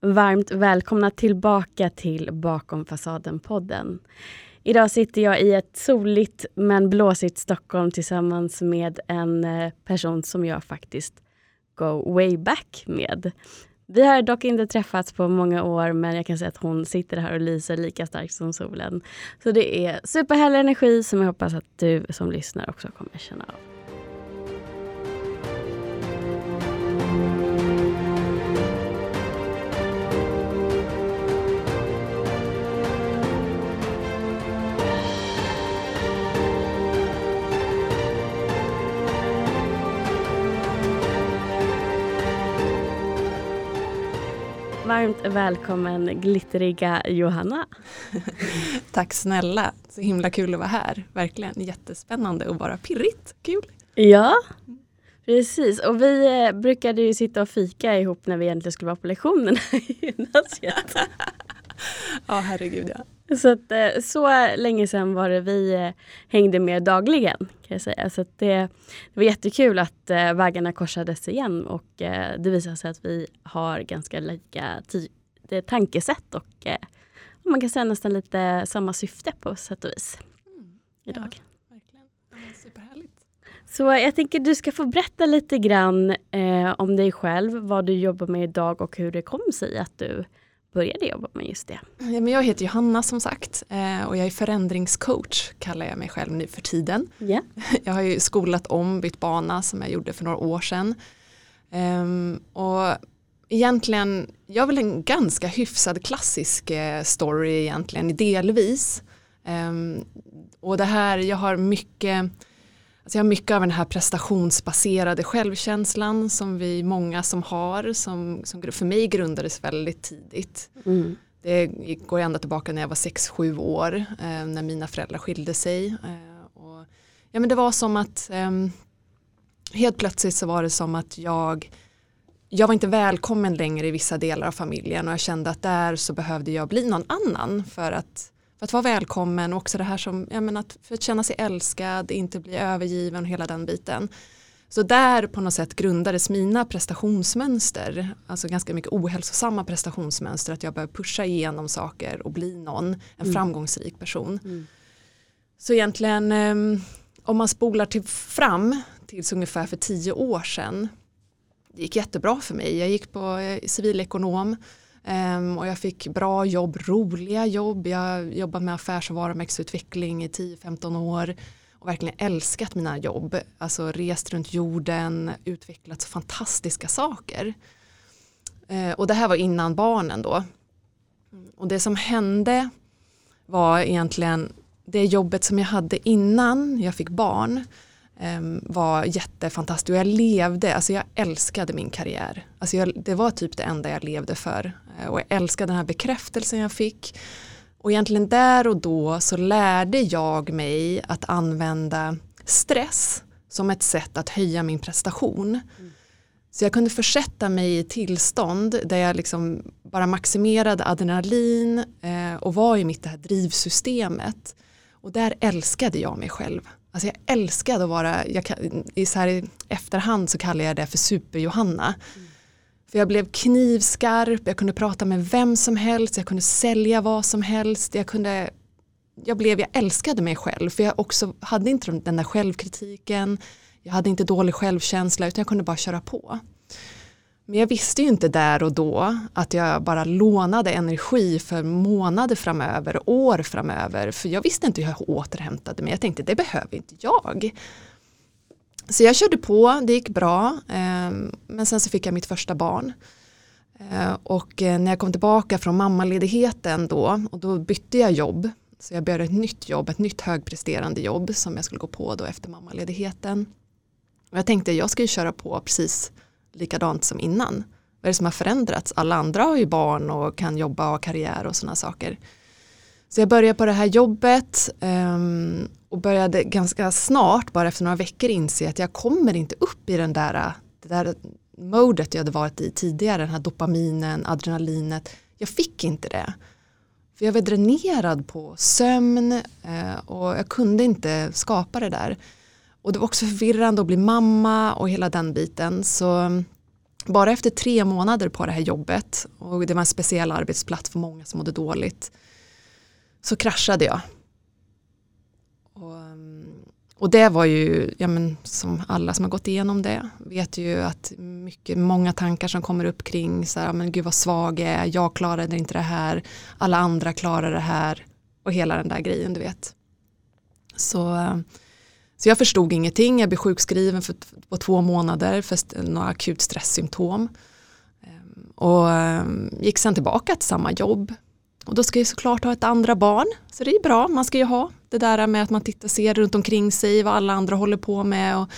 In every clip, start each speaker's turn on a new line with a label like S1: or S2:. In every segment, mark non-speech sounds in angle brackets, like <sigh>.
S1: Varmt välkomna tillbaka till Bakom fasaden-podden. Idag sitter jag i ett soligt men blåsigt Stockholm tillsammans med en eh, person som jag faktiskt go way back med. Vi har dock inte träffats på många år men jag kan säga att hon sitter här och lyser lika starkt som solen. Så det är superhärlig energi som jag hoppas att du som lyssnar också kommer känna av. Varmt välkommen glitteriga Johanna. <laughs>
S2: Tack snälla, så himla kul att vara här. Verkligen jättespännande och bara pirrigt, kul.
S1: Ja, precis. Och vi eh, brukade ju sitta och fika ihop när vi egentligen skulle vara på lektionerna i gymnasiet. <laughs>
S2: ja, herregud ja.
S1: Så, att, eh, så länge sedan var det vi eh, hängde med dagligen. kan jag säga. Så det, det var jättekul att eh, vägarna korsades igen och det visade sig att vi har ganska lika tankesätt och man kan säga nästan lite samma syfte på sätt och vis. Mm, idag.
S2: Ja, verkligen. superhärligt.
S1: Så jag tänker du ska få berätta lite grann eh, om dig själv, vad du jobbar med idag och hur det kom sig att du började jobba med just det?
S2: Ja, men jag heter Johanna som sagt eh, och jag är förändringscoach kallar jag mig själv nu för tiden.
S1: Yeah. <laughs>
S2: Jag har ju skolat om, bytt bana som jag gjorde för några år sedan. Um, och egentligen, jag har väl en ganska hyfsad klassisk eh, story egentligen delvis. Um, och det här, jag har mycket Alltså jag har mycket av den här prestationsbaserade självkänslan som vi många som har, som, som för mig grundades väldigt tidigt. Mm. Det går ända tillbaka när jag var 6-7 år, eh, när mina föräldrar skilde sig. Eh, och, ja, men det var som att eh, helt plötsligt så var det som att jag jag var inte välkommen längre i vissa delar av familjen och jag kände att där så behövde jag bli någon annan för att för att vara välkommen och också det här som, ja, men att, för att känna sig älskad, inte bli övergiven och hela den biten. Så där på något sätt grundades mina prestationsmönster, alltså ganska mycket ohälsosamma prestationsmönster, att jag började pusha igenom saker och bli någon, en mm. framgångsrik person. Mm. Så egentligen, ehm, om man spolar till fram tills ungefär för tio år sedan, det gick jättebra för mig. Jag gick på eh, civilekonom, Um, och jag fick bra jobb, roliga jobb. Jag jobbade med affärs och varumärkesutveckling i 10-15 år och verkligen älskat mina jobb. Alltså rest runt jorden, utvecklat så fantastiska saker. Uh, och det här var innan barnen då. Och det som hände var egentligen det jobbet som jag hade innan jag fick barn Ehm, var jättefantastisk och jag levde, alltså jag älskade min karriär. Alltså jag, det var typ det enda jag levde för eh, och jag älskade den här bekräftelsen jag fick. Och egentligen där och då så lärde jag mig att använda stress som ett sätt att höja min prestation. Mm. Så jag kunde försätta mig i tillstånd där jag liksom bara maximerade adrenalin eh, och var i mitt det här drivsystemet. Och där älskade jag mig själv. Alltså jag älskade att vara, jag, i, så här, i efterhand så kallar jag det för super-Johanna. Mm. För jag blev knivskarp, jag kunde prata med vem som helst, jag kunde sälja vad som helst, jag kunde jag blev, jag älskade mig själv för jag också hade inte den där självkritiken, jag hade inte dålig självkänsla utan jag kunde bara köra på. Men jag visste ju inte där och då att jag bara lånade energi för månader framöver, år framöver. För jag visste inte hur jag återhämtade mig. Jag tänkte det behöver inte jag. Så jag körde på, det gick bra. Ehm, men sen så fick jag mitt första barn. Ehm, och eh, när jag kom tillbaka från mammaledigheten då, och då bytte jag jobb. Så jag började ett nytt jobb, ett nytt högpresterande jobb som jag skulle gå på då efter mammaledigheten. Och jag tänkte jag ska ju köra på precis likadant som innan? Vad är det som har förändrats? Alla andra har ju barn och kan jobba och ha karriär och sådana saker. Så jag började på det här jobbet um, och började ganska snart, bara efter några veckor, inse att jag kommer inte upp i den där, det där modet jag hade varit i tidigare, den här dopaminen, adrenalinet. Jag fick inte det. För jag var dränerad på sömn uh, och jag kunde inte skapa det där. Och det var också förvirrande att bli mamma och hela den biten. Så mm, bara efter tre månader på det här jobbet och det var en speciell arbetsplats för många som mådde dåligt så kraschade jag. Och, mm, och det var ju, ja men som alla som har gått igenom det vet ju att mycket, många tankar som kommer upp kring så här, men gud vad svag jag är, jag klarade inte det här, alla andra klarar det här och hela den där grejen du vet. Så, mm, så jag förstod ingenting, jag blev sjukskriven för, på två månader för några akut stresssymptom. Ehm, och ehm, gick sen tillbaka till samma jobb. Och då ska jag såklart ha ett andra barn, så det är bra, man ska ju ha det där med att man tittar, ser runt omkring sig vad alla andra håller på med och,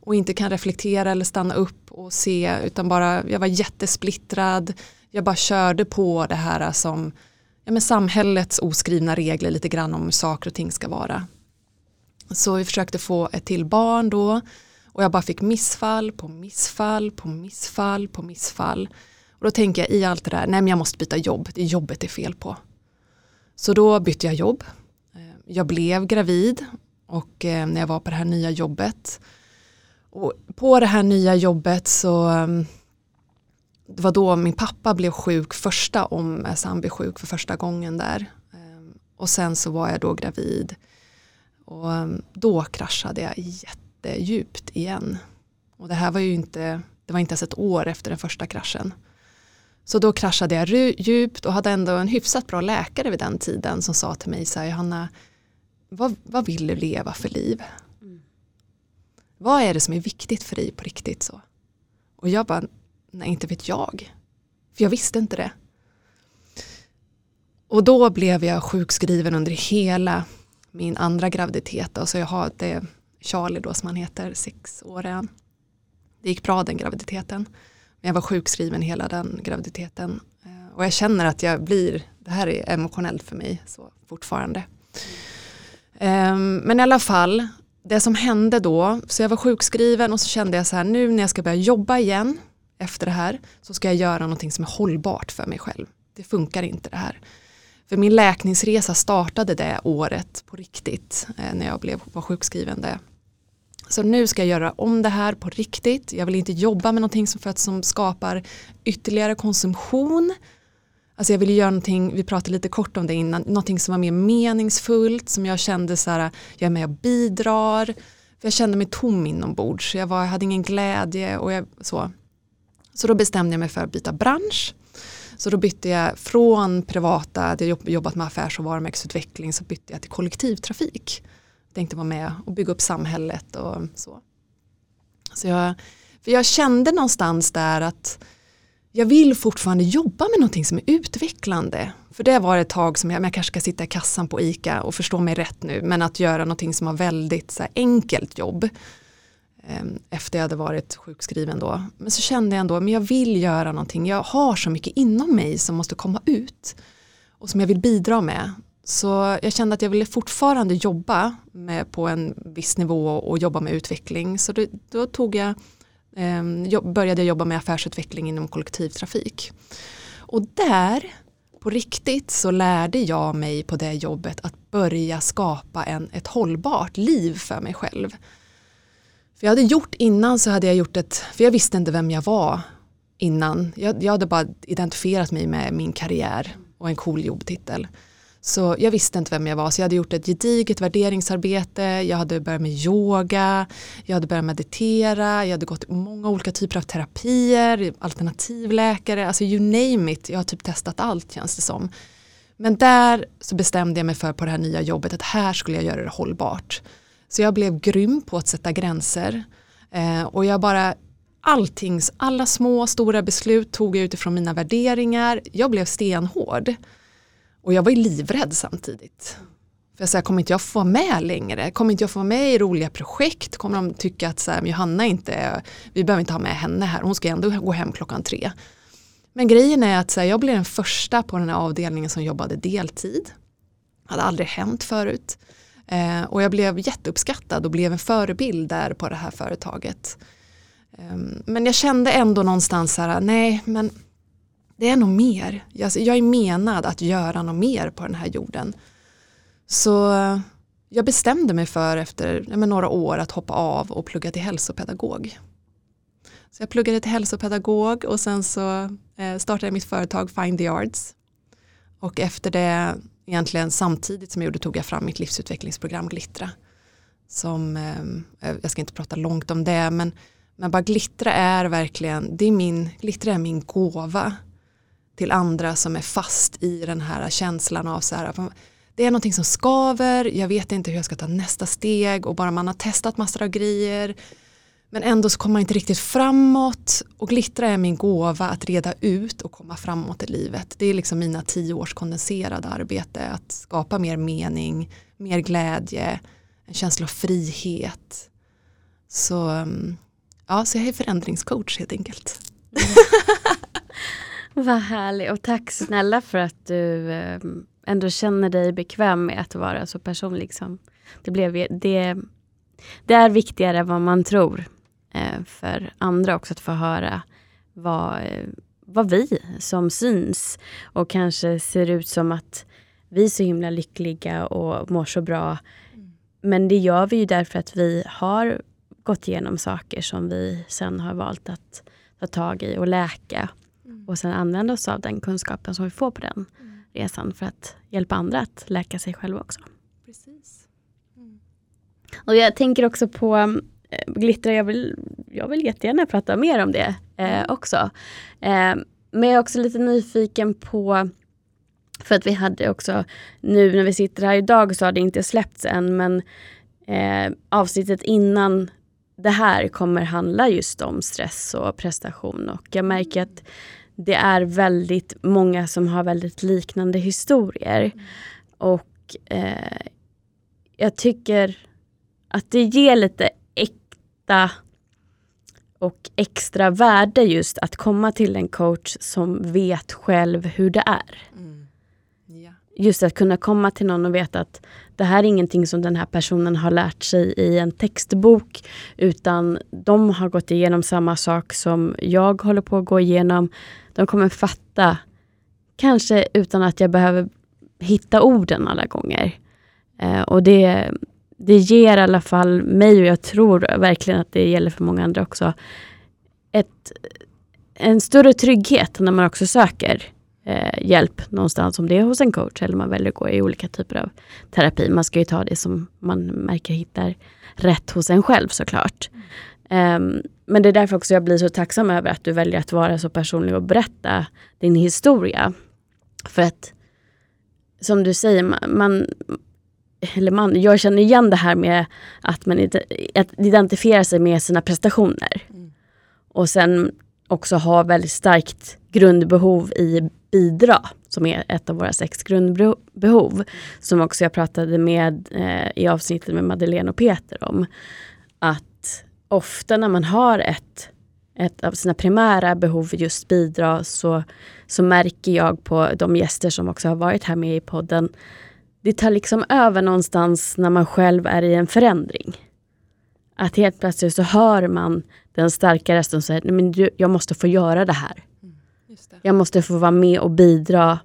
S2: och inte kan reflektera eller stanna upp och se utan bara, jag var jättesplittrad, jag bara körde på det här som ja, men samhällets oskrivna regler lite grann om hur saker och ting ska vara. Så vi försökte få ett till barn då och jag bara fick missfall på missfall på missfall på missfall. Och då tänker jag i allt det där, nej men jag måste byta jobb, det är jobbet det är fel på. Så då bytte jag jobb. Eh, jag blev gravid och eh, när jag var på det här nya jobbet. Och på det här nya jobbet så ehm, det var då min pappa blev sjuk första om alltså han blev sjuk för första gången där. Ehm, och sen så var jag då gravid och um, då kraschade jag jättedjupt igen. Och det här var ju inte, det var inte ens ett år efter den första kraschen. Så då kraschade jag djupt och hade ändå en hyfsat bra läkare vid den tiden som sa till mig så här, Johanna, vad, vad vill du leva för liv? Mm. Vad är det som är viktigt för dig på riktigt så? Och jag bara, nej inte vet jag. För jag visste inte det. Och då blev jag sjukskriven under hela min andra graviditet. Då, så jag har det Charlie då som han heter, sex år är han. Det gick bra den graviditeten. Men jag var sjukskriven hela den graviditeten. Eh, och jag känner att jag blir, det här är emotionellt för mig så fortfarande. Mm. Men i alla fall, det som hände då, så jag var sjukskriven och så kände jag så här, nu när jag ska börja jobba igen efter det här så ska jag göra någonting som är hållbart för mig själv. Det funkar inte det här. För min läkningsresa startade det året på riktigt eh, när jag blev, var sjukskriven. Det. Så nu ska jag göra om det här på riktigt. Jag vill inte jobba med någonting som, för att, som skapar ytterligare konsumtion. Alltså jag vill göra någonting, vi pratade lite kort om det innan, någonting som var mer meningsfullt, som jag kände så här, jag är med och bidrar. För jag kände mig tom inombords, jag, var, jag hade ingen glädje och jag, så. Så då bestämde jag mig för att byta bransch. Så då bytte jag från privata, jag jobbat med affärs och varumärkesutveckling, så bytte jag till kollektivtrafik. Jag tänkte vara med och bygga upp samhället och så. så jag, för jag kände någonstans där att jag vill fortfarande jobba med någonting som är utvecklande. För det var ett tag som jag, jag kanske ska sitta i kassan på ICA och förstå mig rätt nu, men att göra någonting som har väldigt så här, enkelt jobb. Ehm, efter jag hade varit sjukskriven då. Men så kände jag ändå, men jag vill göra någonting, jag har så mycket inom mig som måste komma ut och som jag vill bidra med. Så jag kände att jag ville fortfarande jobba med, på en viss nivå och jobba med utveckling. Så då, då tog jag, eh, började jag jobba med affärsutveckling inom kollektivtrafik. Och där, på riktigt, så lärde jag mig på det jobbet att börja skapa en, ett hållbart liv för mig själv. För jag hade gjort innan så hade jag gjort ett, för jag visste inte vem jag var innan. Jag, jag hade bara identifierat mig med min karriär och en cool jobbtitel. Så jag visste inte vem jag var så jag hade gjort ett gediget värderingsarbete, jag hade börjat med yoga, jag hade börjat meditera, jag hade gått många olika typer av terapier, alternativläkare, alltså you name it, jag har typ testat allt känns det som. Men där så bestämde jag mig för på det här nya jobbet att här skulle jag göra det hållbart. Så jag blev grym på att sätta gränser. Eh, och jag bara, allting, alla små stora beslut tog jag utifrån mina värderingar. Jag blev stenhård. Och jag var ju livrädd samtidigt. För jag sa, kommer inte jag få vara med längre? Kommer inte jag få vara med i roliga projekt? Kommer de tycka att så här, Johanna inte, vi behöver inte ha med henne här, hon ska ändå gå hem klockan tre. Men grejen är att så här, jag blev den första på den här avdelningen som jobbade deltid. Det hade aldrig hänt förut. Eh, och jag blev jätteuppskattad och blev en förebild där på det här företaget. Eh, men jag kände ändå någonstans här, nej men det är nog mer. Jag, jag är menad att göra något mer på den här jorden. Så eh, jag bestämde mig för efter ja, några år att hoppa av och plugga till hälsopedagog. Så jag pluggade till hälsopedagog och sen så eh, startade jag mitt företag Find the Arts. Och efter det, egentligen samtidigt som jag gjorde, tog jag fram mitt livsutvecklingsprogram Glittra. Som, eh, jag ska inte prata långt om det, men, men bara glittra är verkligen, det är min, glittra är min gåva till andra som är fast i den här känslan av så här, det är någonting som skaver, jag vet inte hur jag ska ta nästa steg och bara man har testat massor av grejer men ändå så kommer man inte riktigt framåt och glittra är min gåva att reda ut och komma framåt i livet. Det är liksom mina tio års kondenserade arbete att skapa mer mening, mer glädje, en känsla av frihet. Så, mm, ja, så jag är förändringscoach helt enkelt. Mm. <laughs>
S1: Vad härligt och tack snälla för att du eh, ändå känner dig bekväm med att vara så personlig som det blev. Det, det är viktigare än vad man tror för andra också att få höra vad, vad vi som syns och kanske ser ut som att vi är så himla lyckliga och mår så bra. Men det gör vi ju därför att vi har gått igenom saker som vi sen har valt att ta tag i och läka. Mm. Och sen använda oss av den kunskapen som vi får på den mm. resan för att hjälpa andra att läka sig själva också. Precis. Mm. Och jag tänker också på Eh, glittra, jag vill, jag vill jättegärna prata mer om det eh, också. Eh, men jag är också lite nyfiken på för att vi hade också, nu när vi sitter här idag så har det inte släppts än men eh, avsnittet innan det här kommer handla just om stress och prestation och jag märker att det är väldigt många som har väldigt liknande historier. Mm. Och eh, jag tycker att det ger lite äkta och extra värde just att komma till en coach som vet själv hur det är. Mm. Yeah. Just att kunna komma till någon och veta att det här är ingenting som den här personen har lärt sig i en textbok utan de har gått igenom samma sak som jag håller på att gå igenom. De kommer fatta, kanske utan att jag behöver hitta orden alla gånger. Eh, och det, det ger i alla fall mig, och jag tror verkligen att det gäller för många andra också, ett, en större trygghet när man också söker eh, hjälp någonstans, om det är hos en coach eller man väljer att gå i olika typer av terapi. Man ska ju ta det som man märker hittar rätt hos en själv såklart. Um, men det är därför också jag blir så tacksam över att du väljer att vara så personlig och berätta din historia. För att som du säger, man, eller man, jag känner igen det här med att man identifierar sig med sina prestationer. Mm. Och sen också ha väldigt starkt grundbehov i bidra, som är ett av våra sex grundbehov. Som också jag pratade med eh, i avsnittet med Madeleine och Peter om. Att ofta när man har ett, ett av sina primära behov just bidra så, så märker jag på de gäster som också har varit här med i podden. Det tar liksom över någonstans när man själv är i en förändring. Att helt plötsligt så hör man den starka rösten säga, nej men du, jag måste få göra det här. Mm, det. Jag måste få vara med och bidra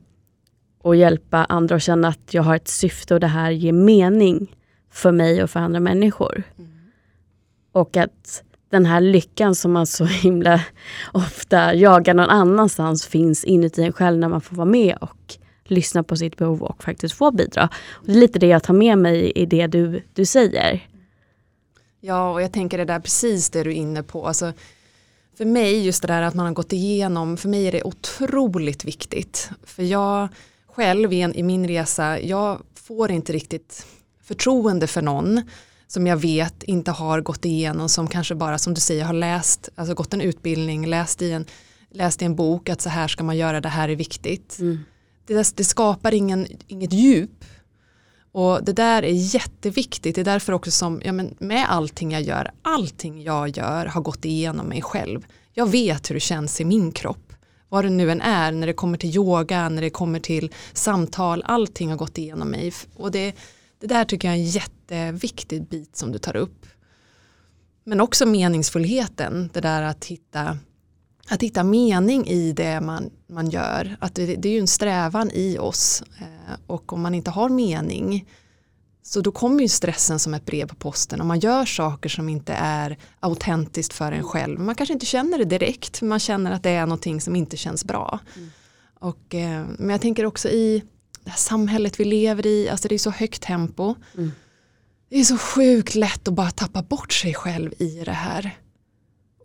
S1: och hjälpa andra och känna att jag har ett syfte och det här ger mening för mig och för andra människor. Mm. Och att den här lyckan som man så himla <laughs> ofta jagar någon annanstans finns inuti en själv när man får vara med och lyssna på sitt behov och faktiskt få bidra. Och det är lite det jag tar med mig i det du, du säger.
S2: Ja, och jag tänker det där precis det du är inne på. Alltså, för mig, just det där att man har gått igenom, för mig är det otroligt viktigt. För jag själv i, min resa, jag får inte riktigt förtroende för någon som jag vet inte har gått igenom, som kanske bara som du säger har läst, alltså gått en utbildning, läst i en, läst i en bok att så här ska man göra, det här är viktigt. Mm. Det, det skapar ingen, inget djup och det där är jätteviktigt, det är därför också som ja, men med allting jag gör, allting jag gör har gått igenom mig själv. Jag vet hur det känns i min kropp. Vad det nu än är, när det kommer till yoga, när det kommer till samtal, allting har gått igenom mig. Och det, det där tycker jag är en jätteviktig bit som du tar upp. Men också meningsfullheten, det där att hitta, att hitta mening i det man, man gör. Att det, det är ju en strävan i oss. Eh, och om man inte har mening Så då kommer ju stressen som ett brev på posten om man gör saker som inte är autentiskt för en själv. Man kanske inte känner det direkt, men man känner att det är någonting som inte känns bra. Mm. Och, eh, men jag tänker också i det här samhället vi lever i, alltså det är så högt tempo. Mm. Det är så sjukt lätt att bara tappa bort sig själv i det här.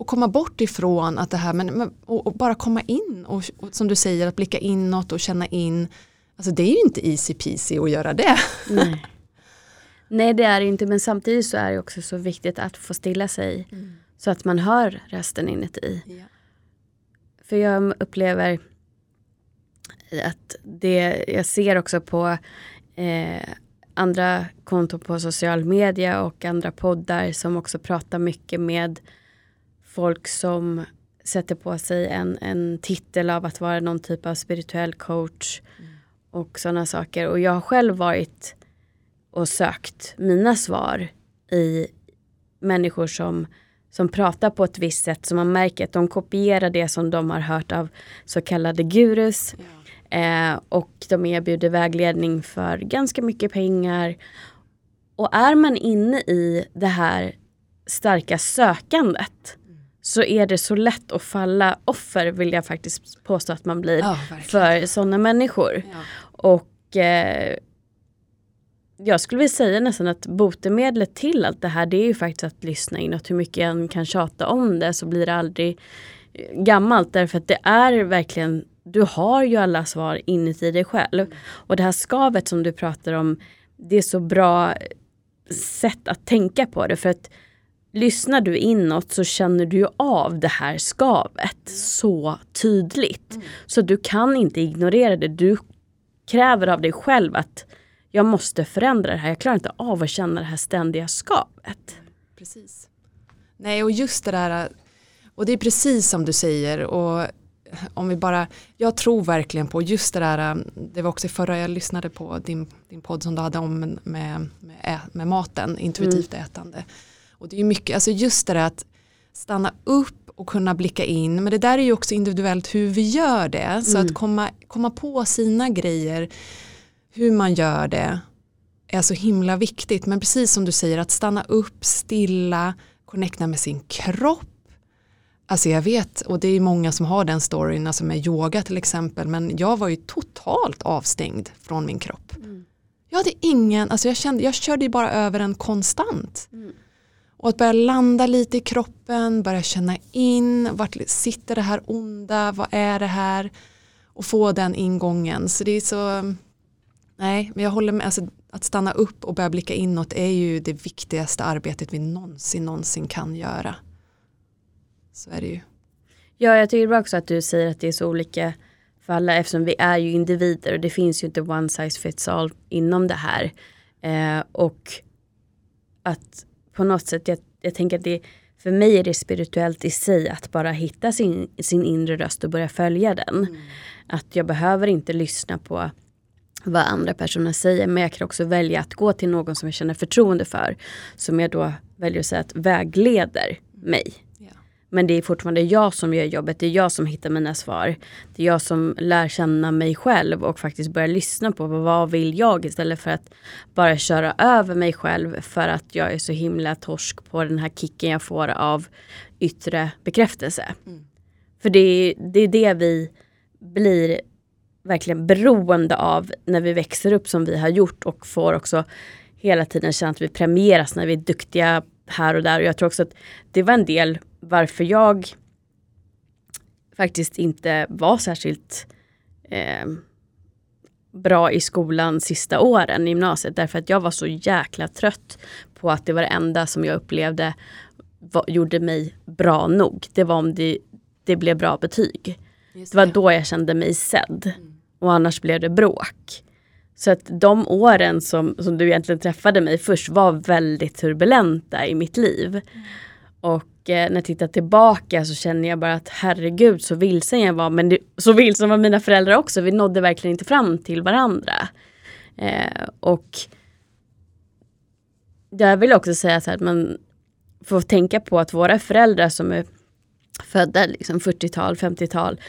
S2: Och komma bort ifrån att det här, men, och, och bara komma in och, och, som du säger att blicka inåt och känna in. Alltså det är ju inte easy peasy att göra det.
S1: Nej. <laughs> Nej det är det inte men samtidigt så är det också så viktigt att få stilla sig. Mm. Så att man hör rösten inuti. Ja. För jag upplever att det, jag ser också på eh, andra konton på social media och andra poddar som också pratar mycket med folk som sätter på sig en, en titel av att vara någon typ av spirituell coach mm. och sådana saker. Och jag har själv varit och sökt mina svar i människor som, som pratar på ett visst sätt som man märker att de kopierar det som de har hört av så kallade gurus. Ja. Eh, och de erbjuder vägledning för ganska mycket pengar. Och är man inne i det här starka sökandet så är det så lätt att falla offer vill jag faktiskt påstå att man blir ja, för sådana människor. Ja. Och eh, jag skulle vilja säga nästan att botemedlet till allt det här det är ju faktiskt att lyssna inåt. Hur mycket än kan tjata om det så blir det aldrig eh, gammalt därför att det är verkligen du har ju alla svar inuti dig själv. Mm. Och det här skavet som du pratar om, det är så bra sätt att tänka på det. För att lyssnar du inåt så känner du ju av det här skavet mm. så tydligt. Mm. Så du kan inte ignorera det. Du kräver av dig själv att jag måste förändra det här. Jag klarar inte av att känna det här ständiga skavet.
S2: Precis. Nej och just det där och det är precis som du säger och om vi bara, jag tror verkligen på just det där, det var också i förra jag lyssnade på din, din podd som du hade om med, med, med maten, intuitivt mm. ätande. Och det är mycket, alltså just det där att stanna upp och kunna blicka in, men det där är ju också individuellt hur vi gör det, så mm. att komma, komma på sina grejer, hur man gör det är så himla viktigt, men precis som du säger att stanna upp, stilla, connecta med sin kropp, Alltså jag vet, och det är många som har den storyn, alltså med yoga till exempel, men jag var ju totalt avstängd från min kropp. Mm. Jag hade ingen, alltså jag, kände, jag körde ju bara över en konstant. Mm. Och att börja landa lite i kroppen, börja känna in, vart sitter det här onda, vad är det här? Och få den ingången. Så det är så, nej, men jag håller med, alltså, att stanna upp och börja blicka inåt är ju det viktigaste arbetet vi någonsin, någonsin kan göra. Så är det ju.
S1: Ja, jag tycker också att du säger att det är så olika för alla eftersom vi är ju individer och det finns ju inte one size fits all inom det här. Eh, och att på något sätt, jag, jag tänker att det för mig är det spirituellt i sig att bara hitta sin, sin inre röst och börja följa den. Mm. Att jag behöver inte lyssna på vad andra personer säger men jag kan också välja att gå till någon som jag känner förtroende för. Som jag då väljer att säga att vägleder mig. Men det är fortfarande jag som gör jobbet, det är jag som hittar mina svar. Det är jag som lär känna mig själv och faktiskt börjar lyssna på vad vill jag istället för att bara köra över mig själv för att jag är så himla torsk på den här kicken jag får av yttre bekräftelse. Mm. För det är, det är det vi blir verkligen beroende av när vi växer upp som vi har gjort och får också hela tiden känna att vi premieras när vi är duktiga här och där. Och jag tror också att det var en del varför jag faktiskt inte var särskilt eh, bra i skolan sista åren i gymnasiet. Därför att jag var så jäkla trött på att det var det enda som jag upplevde var, gjorde mig bra nog. Det var om det, det blev bra betyg. Det. det. var då jag kände mig sedd. Mm. Och annars blev det bråk. Så att de åren som, som du egentligen träffade mig först var väldigt turbulenta i mitt liv. Mm. Och när jag tittar tillbaka så känner jag bara att herregud så vilsen jag var. Men det, så vilsen var mina föräldrar också. Vi nådde verkligen inte fram till varandra. Eh, och jag vill också säga så här att man får tänka på att våra föräldrar som är födda liksom 40-tal, 50-tal.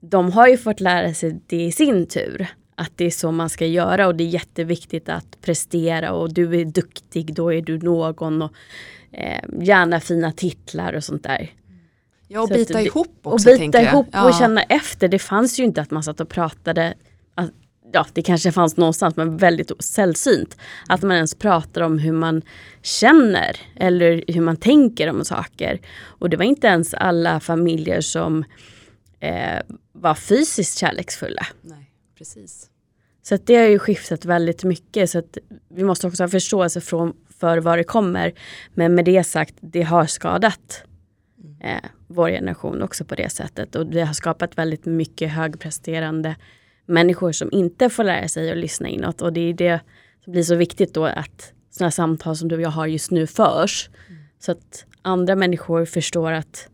S1: De har ju fått lära sig det i sin tur att det är så man ska göra och det är jätteviktigt att prestera och du är duktig, då är du någon och eh, gärna fina titlar och sånt där.
S2: Ja, och
S1: Så
S2: bita
S1: det-
S2: ihop
S1: Och
S2: också.
S1: bita
S2: tänker jag.
S1: ihop
S2: ja.
S1: och känna efter. Det fanns ju inte att man satt och pratade. Att, ja, det kanske fanns någonstans men väldigt sällsynt. Att man ens pratar om hur man känner eller hur man tänker om saker. Och det var inte ens alla familjer som eh, var fysiskt kärleksfulla.
S2: Nej, precis.
S1: Så det har ju skiftat väldigt mycket. Så att vi måste också ha förståelse från, för var det kommer. Men med det sagt, det har skadat eh, vår generation också på det sättet. Och det har skapat väldigt mycket högpresterande människor som inte får lära sig att lyssna inåt. Och det är det som blir så viktigt då att sådana samtal som du och jag har just nu förs. Så att andra människor förstår att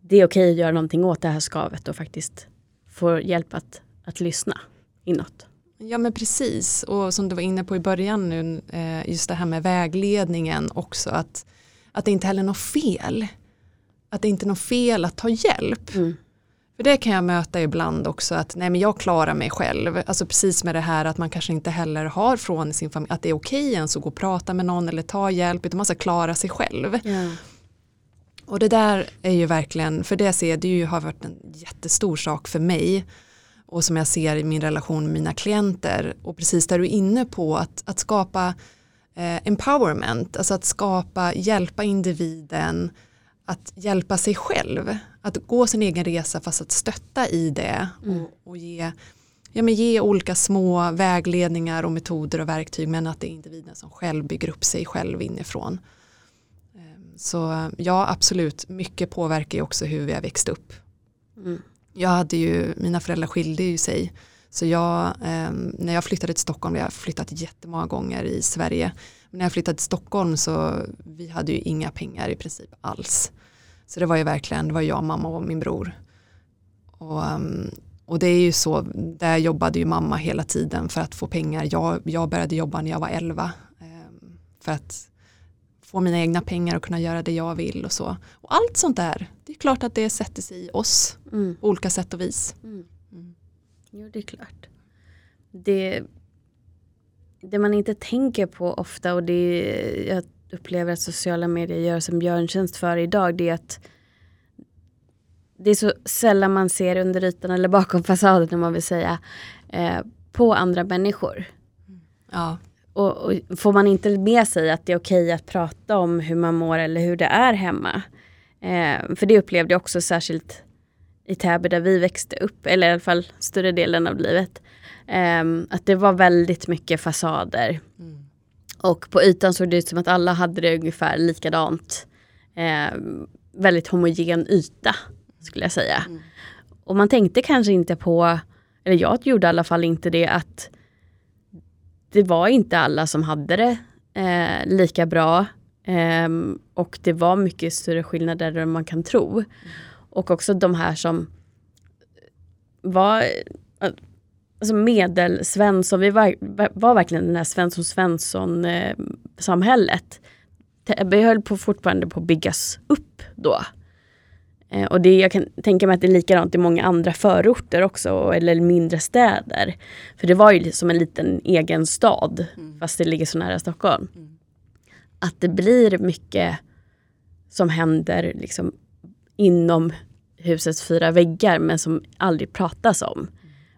S1: det är okej att göra någonting åt det här skavet och faktiskt få hjälp att, att lyssna inåt.
S2: Ja men precis och som du var inne på i början nu eh, just det här med vägledningen också att, att det inte heller är något fel. Att det inte är något fel att ta hjälp.
S1: Mm.
S2: För det kan jag möta ibland också att nej men jag klarar mig själv. Alltså precis med det här att man kanske inte heller har från sin familj att det är okej ens att gå och prata med någon eller ta hjälp utan man ska klara sig själv.
S1: Ja.
S2: Och det där är ju verkligen, för det ser det ju, har varit en jättestor sak för mig och som jag ser i min relation med mina klienter och precis där du är inne på att, att skapa eh, empowerment, alltså att skapa, hjälpa individen att hjälpa sig själv, att gå sin egen resa fast att stötta i det och, och ge, ja, men ge olika små vägledningar och metoder och verktyg men att det är individen som själv bygger upp sig själv inifrån. Ehm, Så ja, absolut, mycket påverkar ju också hur vi har växt upp.
S1: Mm.
S2: Jag hade ju, mina föräldrar skilde ju sig. Så jag, eh, när jag flyttade till Stockholm, jag har flyttat jättemånga gånger i Sverige. Men när jag flyttade till Stockholm så vi hade ju inga pengar i princip alls. Så det var ju verkligen, det var jag, mamma och min bror. Och, ehm, och det är ju så, där jobbade ju mamma hela tiden för att få pengar. Jag, jag började jobba när jag var 11. Ehm, för att få mina egna pengar och kunna göra det jag vill och så. Och allt sånt där, det är klart att det sätter sig i oss
S1: Mm.
S2: på olika sätt och vis.
S1: Mm.
S2: Mm.
S1: Jo, det är klart. Det, det man inte tänker på ofta och det jag upplever att sociala medier gör som björntjänst för idag det är att det är så sällan man ser under ytan eller bakom fasaden om man vill säga eh, på andra människor.
S2: Ja,
S1: Och, och får man inte med sig att det är okej att prata om hur man mår eller hur det är hemma. Eh, för det upplevde jag också särskilt i Täby där vi växte upp, eller i alla fall större delen av livet. Eh, att det var väldigt mycket fasader.
S2: mm.
S1: Och på ytan såg det ut som att alla hade det ungefär likadant. Eh, väldigt homogen yta skulle jag säga.
S2: Mm.
S1: Och man tänkte kanske inte på, eller jag gjorde i alla fall inte det, att det var inte alla som hade det eh, lika bra. Eh, och det var mycket större skillnader än man kan tro. Och också de här som var alltså medelsvensson, vi var, var verkligen den här Svensson Svensson eh, samhället. Vi höll på fortfarande på att byggas upp då. Eh, och det, jag kan tänka mig att det är likadant i många andra förorter också, eller mindre städer. För det var ju som en liten egen stad,
S2: Mm.
S1: fast det ligger så nära Stockholm.
S2: Mm.
S1: Att det blir mycket som händer liksom inom husets fyra väggar, men som aldrig pratas om.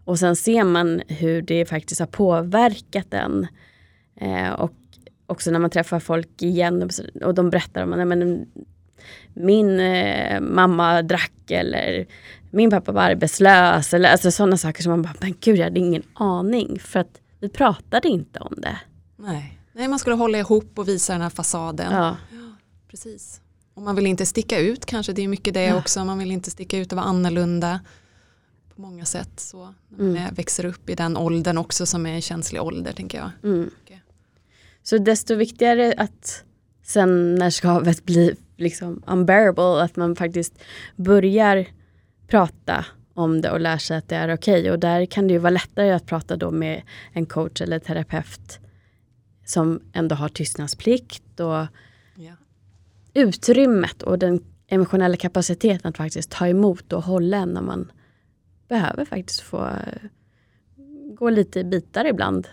S1: Och sen ser man hur det faktiskt har påverkat en. Eh, och också när man träffar folk igen och de berättar om att min eh, mamma drack eller min pappa var arbetslös eller alltså sådana saker som man bara, men gud jag hade ingen aning för att vi pratade inte om det.
S2: Nej. Nej, man skulle hålla ihop och visa den här fasaden.
S1: Ja.
S2: Precis. Och man vill inte sticka ut kanske, det är mycket det
S1: Ja.
S2: också. Man vill inte sticka ut och vara annorlunda på många sätt. Så när man
S1: Mm.
S2: växer upp i den åldern också som är en känslig ålder tänker jag.
S1: Mm.
S2: Okej.
S1: Så desto viktigare att sen när skavet blir liksom unbearable, att man faktiskt börjar prata om det och lär sig att det är okej. Och där kan det ju vara lättare att prata då med en coach eller terapeut som ändå har tystnadsplikt och
S2: Ja.
S1: utrymmet och den emotionella kapaciteten att faktiskt ta emot och hålla en när man behöver faktiskt få eh, gå lite i bitar ibland.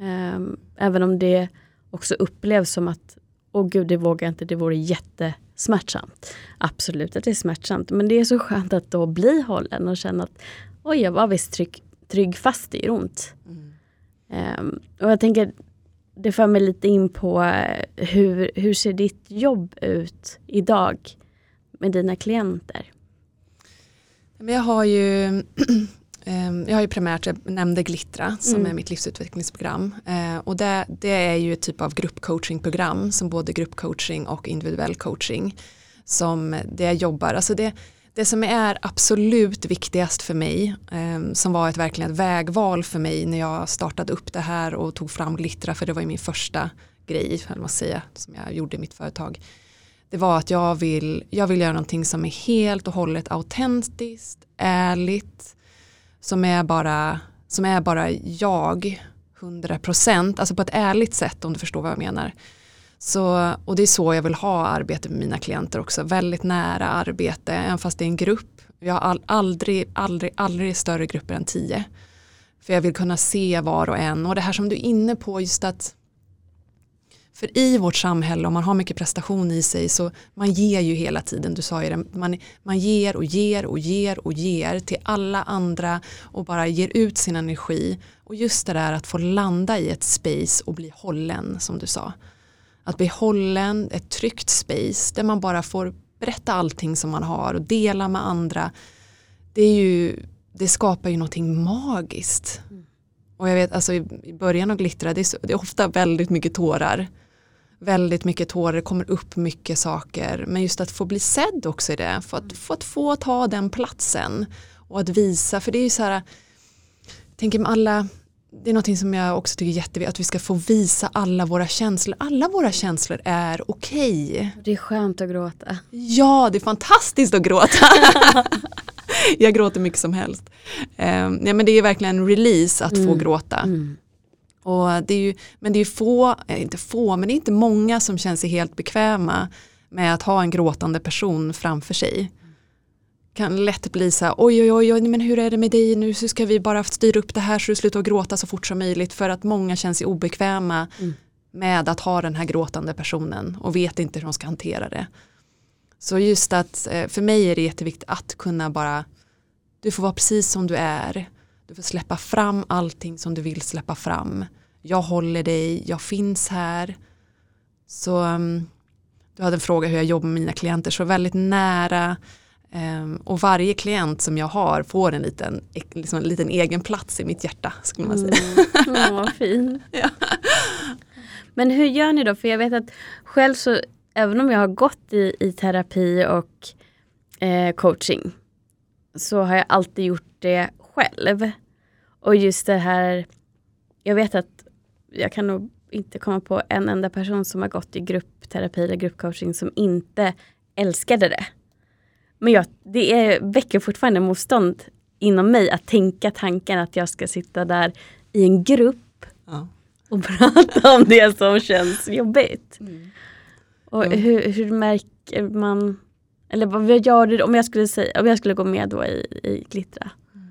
S1: Um, även om det också upplevs som att, åh gud det vågar jag inte, det vore jättesmärtsamt. Absolut att det är smärtsamt, men det är så skönt att då bli hållen och känna att oj, jag var visst trygg, trygg fast det gör ont. Mm. Um, och jag tänker, det för mig lite in på eh, hur, hur ser ditt jobb ut idag med dina klienter?
S2: jag har ju <clears throat> jag har ju primärt, jag nämnde Glittra som mm. är mitt livsutvecklingsprogram. Eh, och det, det är ju ett typ av gruppcoachingprogram som både gruppcoaching och individuell coaching som det jag jobbar. Alltså det, det som är absolut viktigast för mig, eh, som var ett verkligen ett vägval för mig när jag startade upp det här och tog fram Glittra, för det var ju min första grej, man säga, som jag gjorde i mitt företag. Det var att jag vill, jag vill göra någonting som är helt och hållet autentiskt, ärligt, som är bara, som är bara jag, 100%, alltså på ett ärligt sätt om du förstår vad jag menar. Så, och det är så jag vill ha arbete med mina klienter också, väldigt nära arbete, även fast det är en grupp. Jag har all, aldrig, aldrig, aldrig större grupper än tio. För jag vill kunna se var och en och det här som du är inne på, just att för i vårt samhälle om man har mycket prestation i sig så man ger ju hela tiden, du sa ju det, man, man ger och ger och ger och ger till alla andra och bara ger ut sin energi. Och just det där att få landa i ett space och bli hållen som du sa. Att bli hållen, ett tryggt space där man bara får berätta allting som man har och dela med andra. Det, är ju, det skapar ju någonting magiskt. Mm. Och jag vet, alltså i början av Glittra, det är, så, det är ofta väldigt mycket tårar. Väldigt mycket tårar, det kommer upp mycket saker. Men just att få bli sedd också i det, för att, för att få ta den platsen. Och att visa, för det är ju så här, tänker med alla det är något som jag också tycker är jätteviktigt, att vi ska få visa alla våra känslor. Alla våra känslor är okej. Okay.
S1: Det är skönt att gråta.
S2: Ja, det är fantastiskt att gråta. <laughs> jag gråter mycket som helst. Um, ja, men det är verkligen en release att mm. få gråta. Mm. Och det är ju, men det är få, eh, inte få, men det är inte många som känner sig helt bekväma med att ha en gråtande person framför sig kan lätt bli så här, oj, oj, oj, men hur är det med dig nu, så ska vi bara styra upp det här så du slutar gråta så fort som möjligt för att många känner sig obekväma mm. med att ha den här gråtande personen och vet inte hur de ska hantera det. Så just att eh, för mig är det jätteviktigt att kunna bara, du får vara precis som du är, du får släppa fram allting som du vill släppa fram. Jag håller dig, jag finns här. Så um, du hade en fråga hur jag jobbar med mina klienter, så väldigt nära, Um, och varje klient som jag har får en liten, liksom en liten egen plats i mitt hjärta. Skulle man säga.
S1: Mm. Mm, vad fin. <laughs> ja. Men hur gör ni då? För jag vet att själv så, även om jag har gått i, i terapi och eh, coaching, så har jag alltid gjort det själv. Och just det här, jag vet att jag kan nog inte komma på en enda person som har gått i gruppterapi eller gruppcoaching som inte älskade det. Men jag, det är, väcker fortfarande motstånd inom mig att tänka tanken att jag ska sitta där i en grupp ja. och <laughs> prata om det som känns jobbigt. Mm. Och mm. Hur, hur, märker man, eller vad gör du om jag skulle, säga, om jag skulle gå med då i, i Glittra? Mm.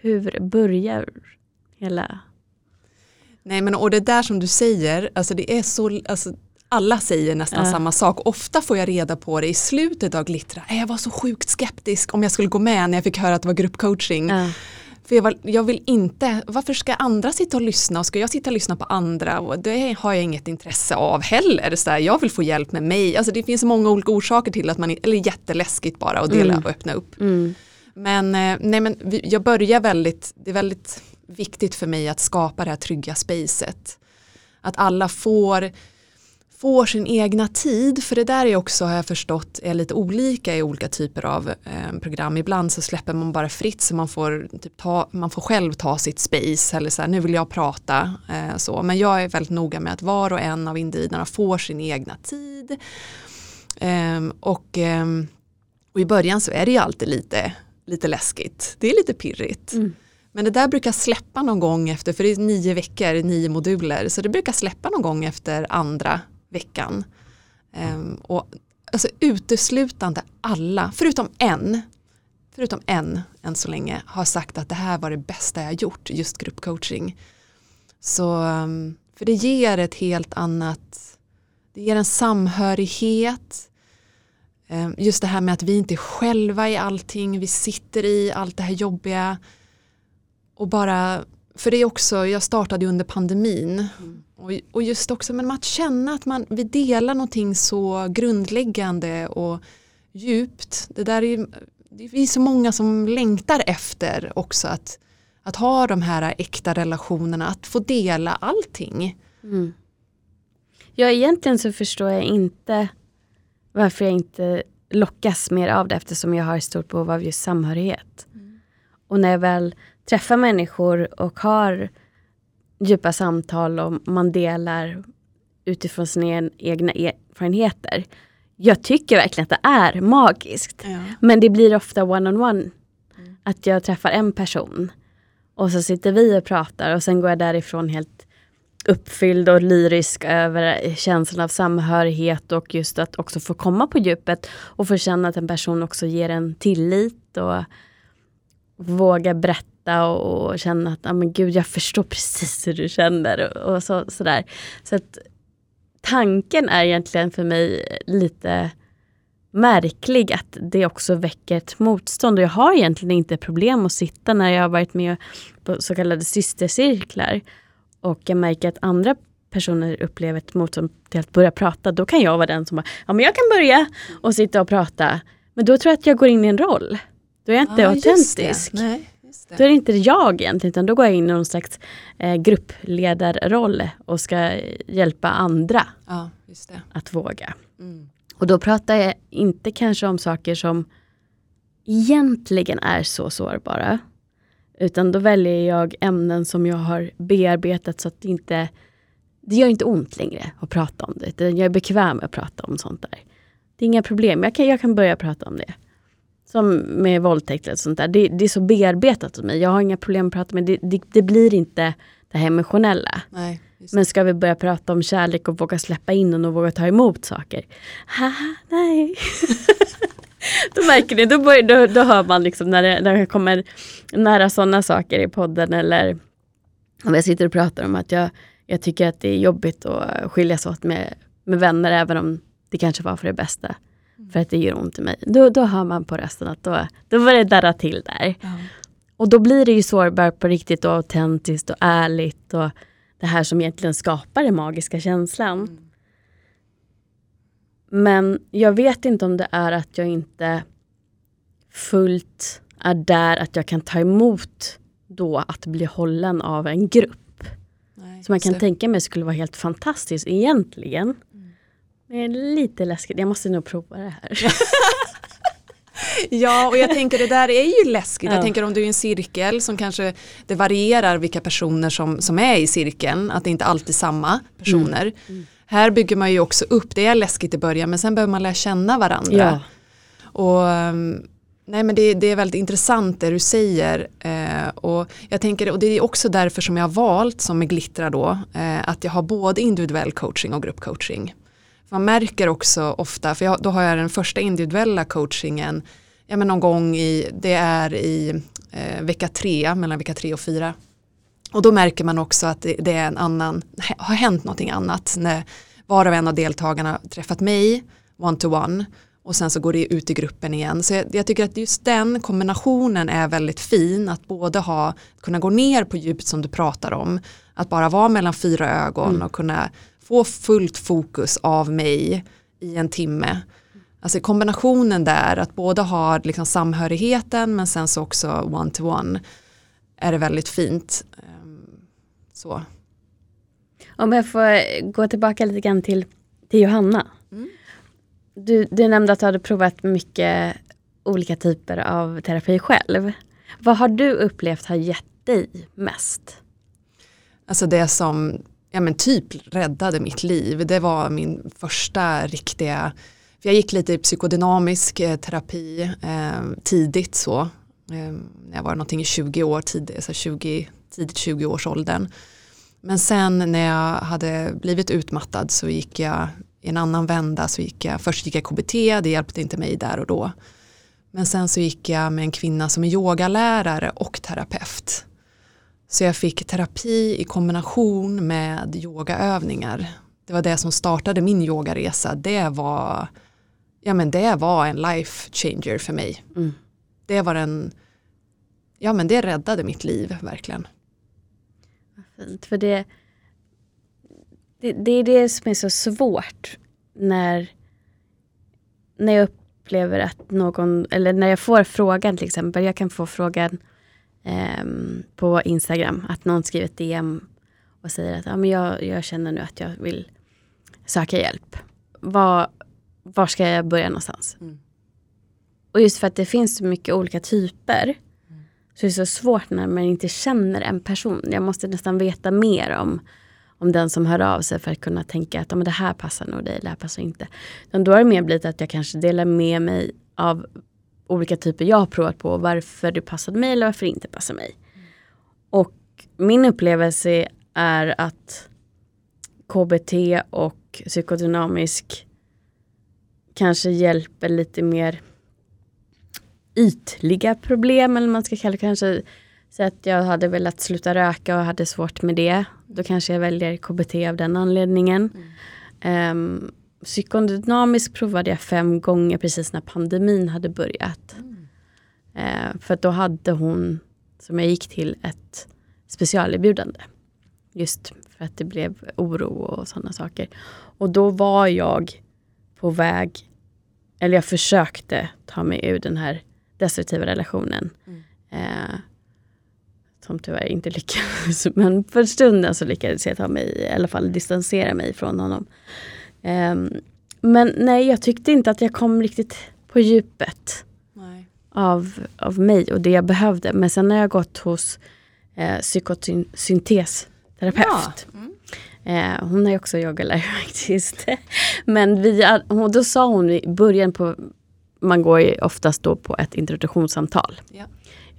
S1: Hur börjar hela
S2: Nej men och det där som du säger, alltså det är så, alltså alla säger nästan ja. samma sak. Ofta får jag reda på det i slutet av Glittra. Jag var så sjukt skeptisk om jag skulle gå med när jag fick höra att det var gruppcoaching. Ja. För jag, var, jag, vill inte, varför ska andra sitta och lyssna och ska jag sitta och lyssna på andra? Och det har jag inget intresse av heller. Så här, jag vill få hjälp med mig. Alltså det finns många olika orsaker till att man, eller jätteläskigt bara att dela mm. och öppna upp. Mm. Men, eh, nej, men jag börjar väldigt, det är väldigt viktigt för mig att skapa det här trygga spacet. Att alla får får sin egna tid, för det där är också, har jag förstått, är lite olika i olika typer av eh, program. Ibland så släpper man bara fritt så man får, typ ta, man får själv ta sitt space eller så här, nu vill jag prata. Eh, så. Men jag är väldigt noga med att var och en av individerna får sin egna tid. Eh, och, ehm, och i början så är det ju alltid lite, lite läskigt, det är lite pirrigt. Mm. Men det där brukar släppa någon gång efter, för det är nio veckor, nio moduler, så det brukar släppa någon gång efter andra veckan. Um, och alltså uteslutande alla, förutom en, förutom en än så länge, har sagt att det här var det bästa jag gjort, just gruppcoaching. Så, ehm, för det ger ett helt annat, det ger en samhörighet, ehm, just det här med att vi inte är själva i allting, vi sitter i allt det här jobbiga och bara, för det är också, jag startade under pandemin mm. och, och just också men att känna att man, vi delar någonting så grundläggande och djupt, det där är det är så många som längtar efter också att, att ha de här äkta relationerna, att få dela allting. Mm.
S1: Ja, egentligen så förstår jag inte varför jag inte lockas mer av det eftersom jag har ett stort behov av just samhörighet. Mm. Och när jag väl träffar människor och har djupa samtal och man delar utifrån sina egna erfarenheter jag tycker verkligen att det är magiskt. Ja. Men det blir ofta one-on-one. Mm. Att jag träffar en person och så sitter vi och pratar och sen går jag därifrån helt uppfylld och lyrisk över känslan av samhörighet och just att också få komma på djupet och få känna att en person också ger en tillit och våga berätta och, och känna att ah, men gud, jag förstår precis hur du känner och, och så, sådär. Så att tanken är egentligen för mig lite märklig att det också väcker ett motstånd. Och jag har egentligen inte problem att sitta när jag har varit med på så kallade systercirklar och jag märker att andra personer upplever ett motstånd till att börja prata. Då kan jag vara den som bara, ja men jag kan börja och sitta och prata. Men då tror jag att jag går in i en roll. Då är jag inte ah, autentisk. Nej, då är det inte jag egentligen, utan då går jag in i någon slags eh, gruppledarroll och ska hjälpa andra
S2: ja,
S1: att våga. Mm. Och då pratar jag inte kanske om saker som egentligen är så sårbara. Utan då väljer jag ämnen som jag har bearbetat så att det inte det gör inte ont längre att prata om det. Jag är bekväm med att prata om sånt där. Det är inga problem, jag kan, jag kan börja prata om det. Som med våldtäkt eller sånt där. Det, det, är så bearbetat hos mig. Jag har inga problem att prata med det. Det, det blir inte det här emotionella.
S2: Nej,
S1: Men ska vi börja prata om kärlek och våga släppa in och våga ta emot saker? Haha, nej. <laughs> då märker ni, då, börjar, då, då hör man liksom när det, när det kommer nära sådana saker i podden eller om jag sitter och pratar om att jag, jag tycker att det är jobbigt att skiljas åt med, med vänner även om det kanske var för det bästa för att det gör ont i mig. Då, då hör man på rösten att då, då var det darra till där. Ja. Och då blir det ju sårbart på riktigt och autentiskt och ärligt och det här som egentligen skapar den magiska känslan. Mm. Men jag vet inte om det är att jag inte fullt är där att jag kan ta emot då att bli hållen av en grupp. Nej, som man kan tänka mig skulle vara helt fantastiskt egentligen. Det är lite läskigt, jag måste nog prova det här. <laughs>
S2: ja, och jag tänker det där är ju läskigt. Ja. Jag tänker om du är i en cirkel som kanske det varierar vilka personer som, som är i cirkeln, att det inte alltid är samma personer. Mm. Mm. Här bygger man ju också upp, det är läskigt i början men sen behöver man lära känna varandra. Ja. Och ehm, Nej men det, det, är väldigt intressant det du säger eh, och jag tänker och det är också därför som jag har valt som med Glittra då eh, att jag har både individuell coaching och gruppcoaching. Man märker också ofta, för jag, då har jag den första individuella coachingen, ja men någon gång i, det är i eh, vecka tre, mellan vecka tre och fyra. Och då märker man också att det, det är en annan, har hänt någonting annat när var och en av deltagarna träffat mig one to one och sen så går det ut i gruppen igen. Så jag, jag, tycker att just den kombinationen är väldigt fin, att både ha, kunna gå ner på djupet som du pratar om, att bara vara mellan fyra ögon mm. och kunna få fullt fokus av mig i en timme. Alltså kombinationen där, att båda har liksom samhörigheten men sen så också one-to-one är det väldigt fint. Ehm, så.
S1: Om jag får gå tillbaka lite grann till, till Johanna. Mm. Du, du nämnde att du hade provat mycket olika typer av terapi själv. Vad har du upplevt har gett dig mest?
S2: Alltså det som ja men typ räddade mitt liv. Det var min första riktiga, för jag gick lite i psykodynamisk eh, terapi eh, tidigt så. Eh, när jag var någonting i 20 år, tidigt, alltså 20, tidigt 20 års åldern. Men sen när jag hade blivit utmattad så gick jag i en annan vända så gick jag, först gick jag KBT, det hjälpte inte mig där och då. Men sen så gick jag med en kvinna som är yogalärare och terapeut. Så jag fick terapi i kombination med yogaövningar. Det var det som startade min yogaresa. Det var, ja men det var en life changer för mig.
S1: Mm.
S2: Det var en, ja men det räddade mitt liv verkligen.
S1: Fint, för det, det, det är det som är så svårt när, när jag upplever att någon, eller när jag får frågan till exempel, jag kan få frågan eh, på Instagram, att någon skriver ett DM och säger att ja, men jag, jag känner nu att jag vill söka hjälp. Var, var ska jag börja någonstans?
S2: Mm.
S1: Och just för att det finns så mycket olika typer så är det så svårt när man inte känner en person. Jag måste nästan veta mer om, om den som hör av sig för att kunna tänka att ja, men det här passar nog dig, det här passar inte. Utan då har det mer blivit att jag kanske delar med mig av olika typer jag har provat på, varför det passade mig eller varför det inte passar mig. Och min upplevelse är att KBT och psykodynamisk kanske hjälper lite mer ytliga problem eller man ska kalla det kanske så att jag hade velat sluta röka och hade svårt med det. Då kanske jag väljer KBT av den anledningen. Um, psykodynamisk provade jag fem gånger precis när pandemin hade börjat. Uh, för då hade hon, som jag gick till, ett specialerbjudande. Just för att det blev oro och sådana saker. Och då var jag på väg, eller jag försökte ta mig ur den här destruktiva relationen.
S2: Mm.
S1: Eh, som tyvärr inte lyckades. <laughs> Men för stunden så lyckades jag ta mig, i alla fall distansera mig från honom. Eh, men nej, jag tyckte inte att jag kom riktigt på djupet
S2: Nej.
S1: av, av mig och det jag behövde. Men sen har jag gått hos eh, psykosyntesterapeut.
S2: Ja. Mm.
S1: Eh, hon är också yogalärare faktiskt. <laughs> Men vi, hon, då sa hon i början på, man går ju oftast då på ett introduktionssamtal.
S2: Ja.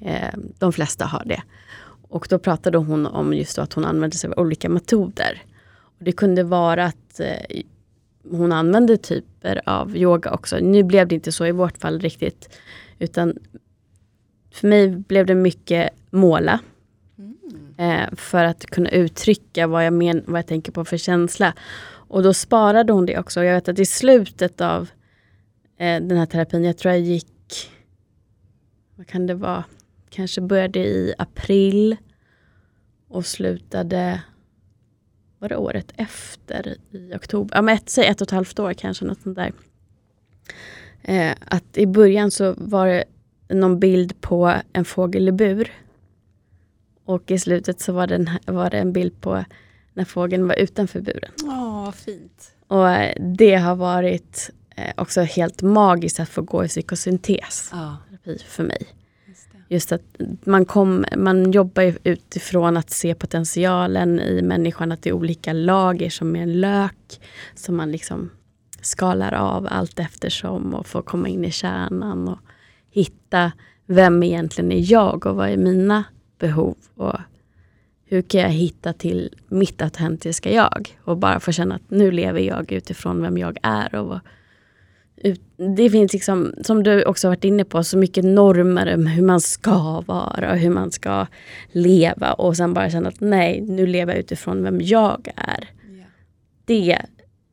S1: Eh, de flesta har det. Och då pratade hon om just då att hon använde sig av olika metoder. Och det kunde vara att eh, hon använde typer av yoga också. Nu blev det inte så i vårt fall riktigt. Utan för mig blev det mycket måla. Eh, för att kunna uttrycka vad jag, men, vad jag tänker på för känsla. Och då sparade hon det också. Jag vet att i slutet av eh, den här terapin, jag tror jag gick, vad kan det vara, kanske började i april och slutade, var det året efter i oktober? Ja men ett, säg ett och ett halvt år kanske, något sånt där. Eh, att i början så var det någon bild på en fågel i bur. Och i slutet så var det, en, var det en bild på när fågeln var utanför buren.
S2: Åh, fint.
S1: Och eh, det har varit eh, också helt magiskt att få gå i psykosyntes
S2: Ja,
S1: för mig
S2: just
S1: att man, kom, man jobbar utifrån att se potentialen i människan, att det är olika lager som är en lök som man liksom skalar av allt eftersom och får komma in i kärnan och hitta vem egentligen är jag och vad är mina behov och hur kan jag hitta till mitt autentiska jag och bara få känna att nu lever jag utifrån vem jag är. Och vad- det finns liksom, som du också varit inne på, så mycket normer om hur man ska vara och hur man ska leva och sen bara känna att nej, nu lever jag utifrån vem jag är.
S2: Ja.
S1: Det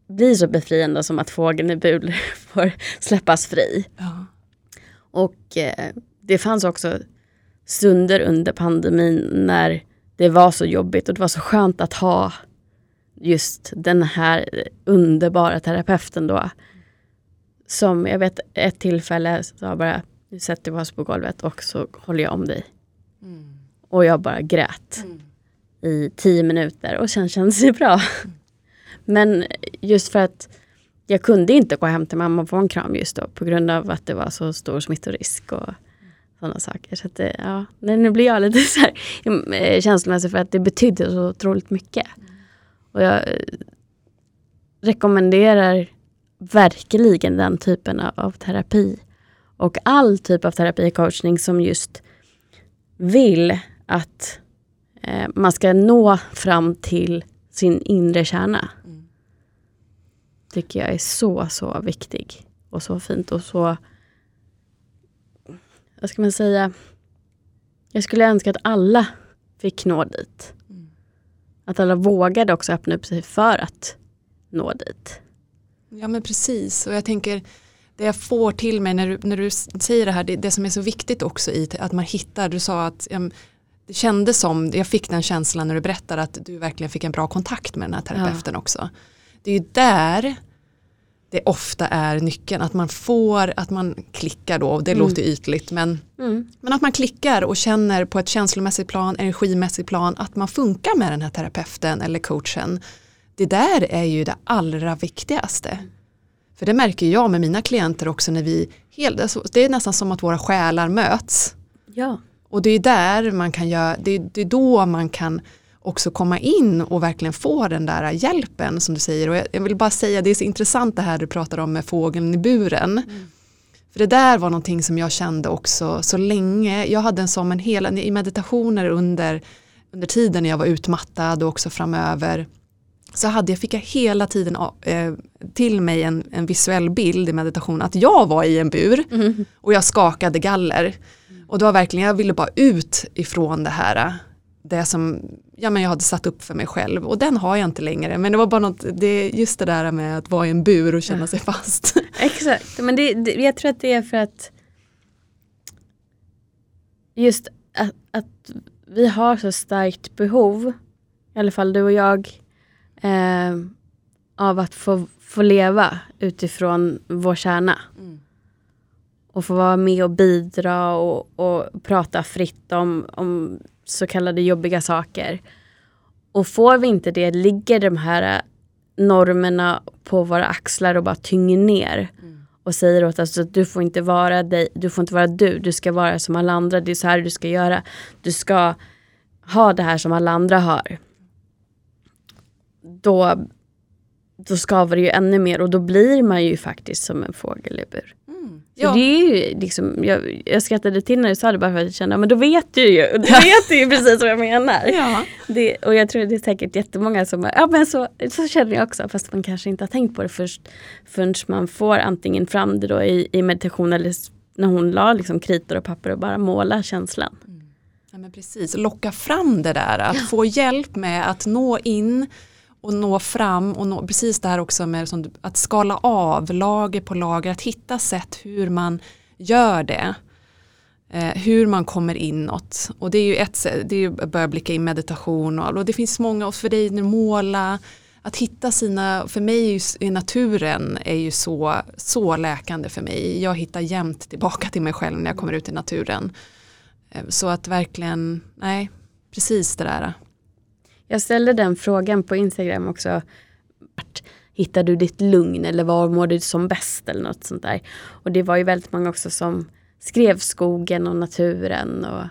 S1: blir så befriande som att fågeln i bur <laughs> får släppas fri.
S2: Ja.
S1: Och eh, det fanns också stunder under pandemin när det var så jobbigt och det var så skönt att ha just den här underbara terapeuten då. Som jag vet ett tillfälle sa bara, nu sätter vi oss på golvet och så håller jag om dig.
S2: Mm.
S1: Och jag bara grät
S2: Mm.
S1: i tio minuter och sen kändes det bra. Men just för att jag kunde inte gå hem till mamma och få en kram just då på grund av att det var så stor smittorisk och sådana saker. Så att det, ja, nej, nu blir jag lite <laughs> så här, eh, känslomässig för att det betydde så otroligt mycket. Och jag eh, rekommenderar verkligen den typen av, terapi. Och all typ av terapicoachning som just vill att eh, man ska nå fram till sin inre kärna.
S2: Mm.
S1: Tycker jag är så, så viktig. Och så fint och så vad ska man säga, jag skulle önska att alla fick nå dit.
S2: Mm.
S1: Att alla vågade också öppna upp sig för att nå dit.
S2: Ja men precis och jag tänker det jag får till mig när du, när du säger det här, det, det som är så viktigt också i att man hittar, du sa att um, det kändes som, jag fick den känslan när du berättade att du verkligen fick en bra kontakt med den här terapeuten ja. också. Det är ju där det ofta är nyckeln, att man får, att man klickar då, det mm. låter ytligt men, mm. men att man klickar och känner på ett känslomässigt plan, energimässigt plan att man funkar med den här terapeuten eller coachen. Det där är ju det allra viktigaste. För det märker jag med mina klienter också när vi, det är nästan som att våra själar möts.
S1: Ja.
S2: Och det är där man kan göra, det är, det är då man kan också komma in och verkligen få den där hjälpen som du säger. Och jag vill bara säga, det är så intressant det här du pratar om med fågeln i buren. Mm. För det där var någonting som jag kände också så länge. Jag hade en som en hel, i meditationer under, under tiden när jag var utmattad och också framöver så hade jag, fick jag hela tiden äh, till mig en, en, visuell bild i meditation att jag var i en bur mm. och jag skakade galler. Och det var verkligen, jag ville bara ut ifrån det här, det som ja, men jag hade satt upp för mig själv och den har jag inte längre. Men det var bara något, det, just det där med att vara i en bur och känna sig fast. <laughs>
S1: Exakt, men det, det, jag tror att det är för att just att, att vi har så starkt behov, i alla fall du och jag, eh, av att få, få leva utifrån vår kärna. Mm. Och få vara med och bidra och, och prata fritt om, om så kallade jobbiga saker. Och får vi inte det ligger de här normerna på våra axlar och bara tynger ner. Mm. Och säger åt oss att du får inte vara dig, du får inte vara du, du ska vara som alla andra, det är så här du ska göra. Du ska ha det här som alla andra har då, då skaver det ju ännu mer och då blir man ju faktiskt som en fågel i bur. Mm. Ja. det är ju liksom, jag, jag skrattade till när du sa det bara för att jag kände, men då vet du ju, du vet ju precis vad jag menar. Ja. Det, och jag tror det är säkert jättemånga som, ja men så, så känner jag också, fast man kanske inte har tänkt på det först förrän man får antingen fram det då i, i meditation eller när hon la liksom kritor och papper och bara måla känslan. Mm.
S2: Ja, men precis, locka fram det där, att ja. få hjälp med att nå in och nå fram och nå, precis det här också med som, att skala av lager på lager, att hitta sätt hur man gör det. Eh, hur man kommer inåt. Och det är ju ett sätt, det är ju att börja blicka in meditation och, och det finns många, och för dig nu måla, att hitta sina, för mig i naturen är ju så, så läkande för mig. Jag hittar jämt tillbaka till mig själv när jag kommer ut i naturen. Eh, så att verkligen, nej, precis det där.
S1: Jag ställde den frågan på Instagram också. Vart hittar du ditt lugn eller var mår du som bäst eller något sånt där. Och det var ju väldigt många också som skrev skogen och naturen. Och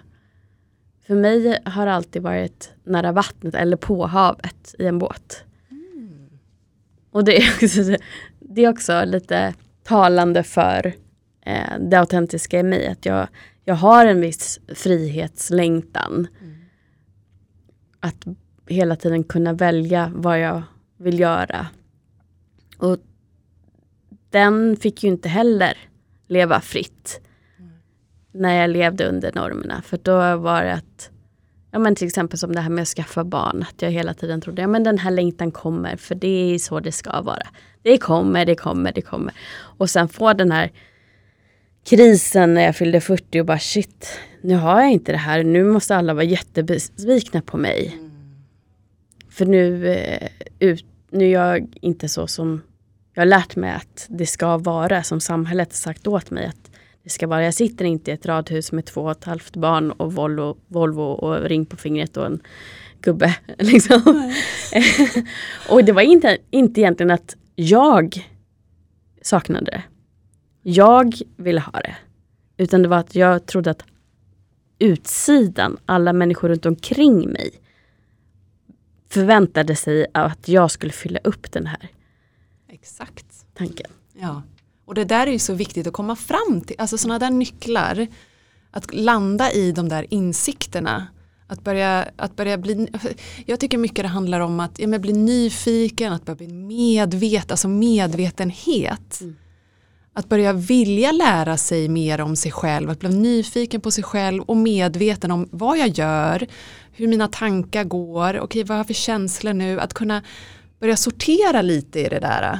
S1: för mig har det alltid varit nära vattnet eller på havet i en båt. Mm. Och det är, också, det är också lite talande för eh, det autentiska i mig. Att jag, jag har en viss frihetslängtan. Mm. Att hela tiden kunna välja vad jag vill göra. Och den fick ju inte heller leva fritt mm. när jag levde under normerna. För då var det att, ja men till exempel som det här med att skaffa barn, att jag hela tiden trodde, ja men den här längtan kommer, för det är så det ska vara. Det kommer, det kommer, det kommer. Och sen få den här krisen när jag fyllde 40 och bara shit, nu har jag inte det här, nu måste alla vara jättebesvikna på mig. Mm. För nu, eh, ut, nu är jag inte så som jag har lärt mig att det ska vara, som samhället har sagt åt mig att det ska vara. Jag sitter inte i ett radhus med två och ett halvt barn och Volvo, Volvo och ring på fingret och en gubbe. <laughs> Liksom. <laughs> och det var inte, inte egentligen att jag saknade det. Jag ville ha det. Utan det var att jag trodde att utsidan, alla människor runt omkring mig förväntade sig att jag skulle fylla upp den här
S2: Exakt.
S1: tanken.
S2: Ja. Och det där är ju så viktigt att komma fram till, alltså sådana där nycklar, att landa i de där insikterna. Att börja, att börja bli, jag tycker mycket det handlar om att ja, bli nyfiken, att börja bli medveten, alltså medvetenhet. Mm. Att börja vilja lära sig mer om sig själv, att bli nyfiken på sig själv och medveten om vad jag gör, hur mina tankar går, okej vad har jag för känslor nu, att kunna börja sortera lite i det där.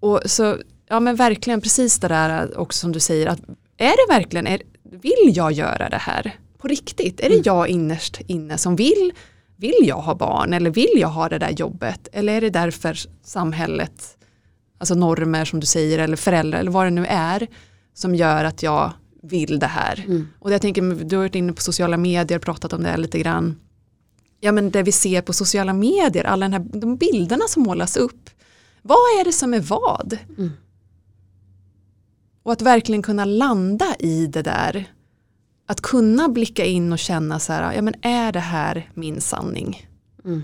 S2: Och så, ja men verkligen precis det där också som du säger, att är det verkligen, är, vill jag göra det här på riktigt? Är det mm. jag innerst inne som vill, vill jag ha barn eller vill jag ha det där jobbet? Eller är det därför samhället, alltså normer som du säger eller föräldrar eller vad det nu är som gör att jag vill det här. Mm. Och jag tänker, du har varit inne på sociala medier, pratat om det lite grann. Ja men det vi ser på sociala medier, alla den här, de bilderna som målas upp. Vad är det som är vad? Mm. Och att verkligen kunna landa i det där. Att kunna blicka in och känna så här, ja men är det här min sanning? Mm.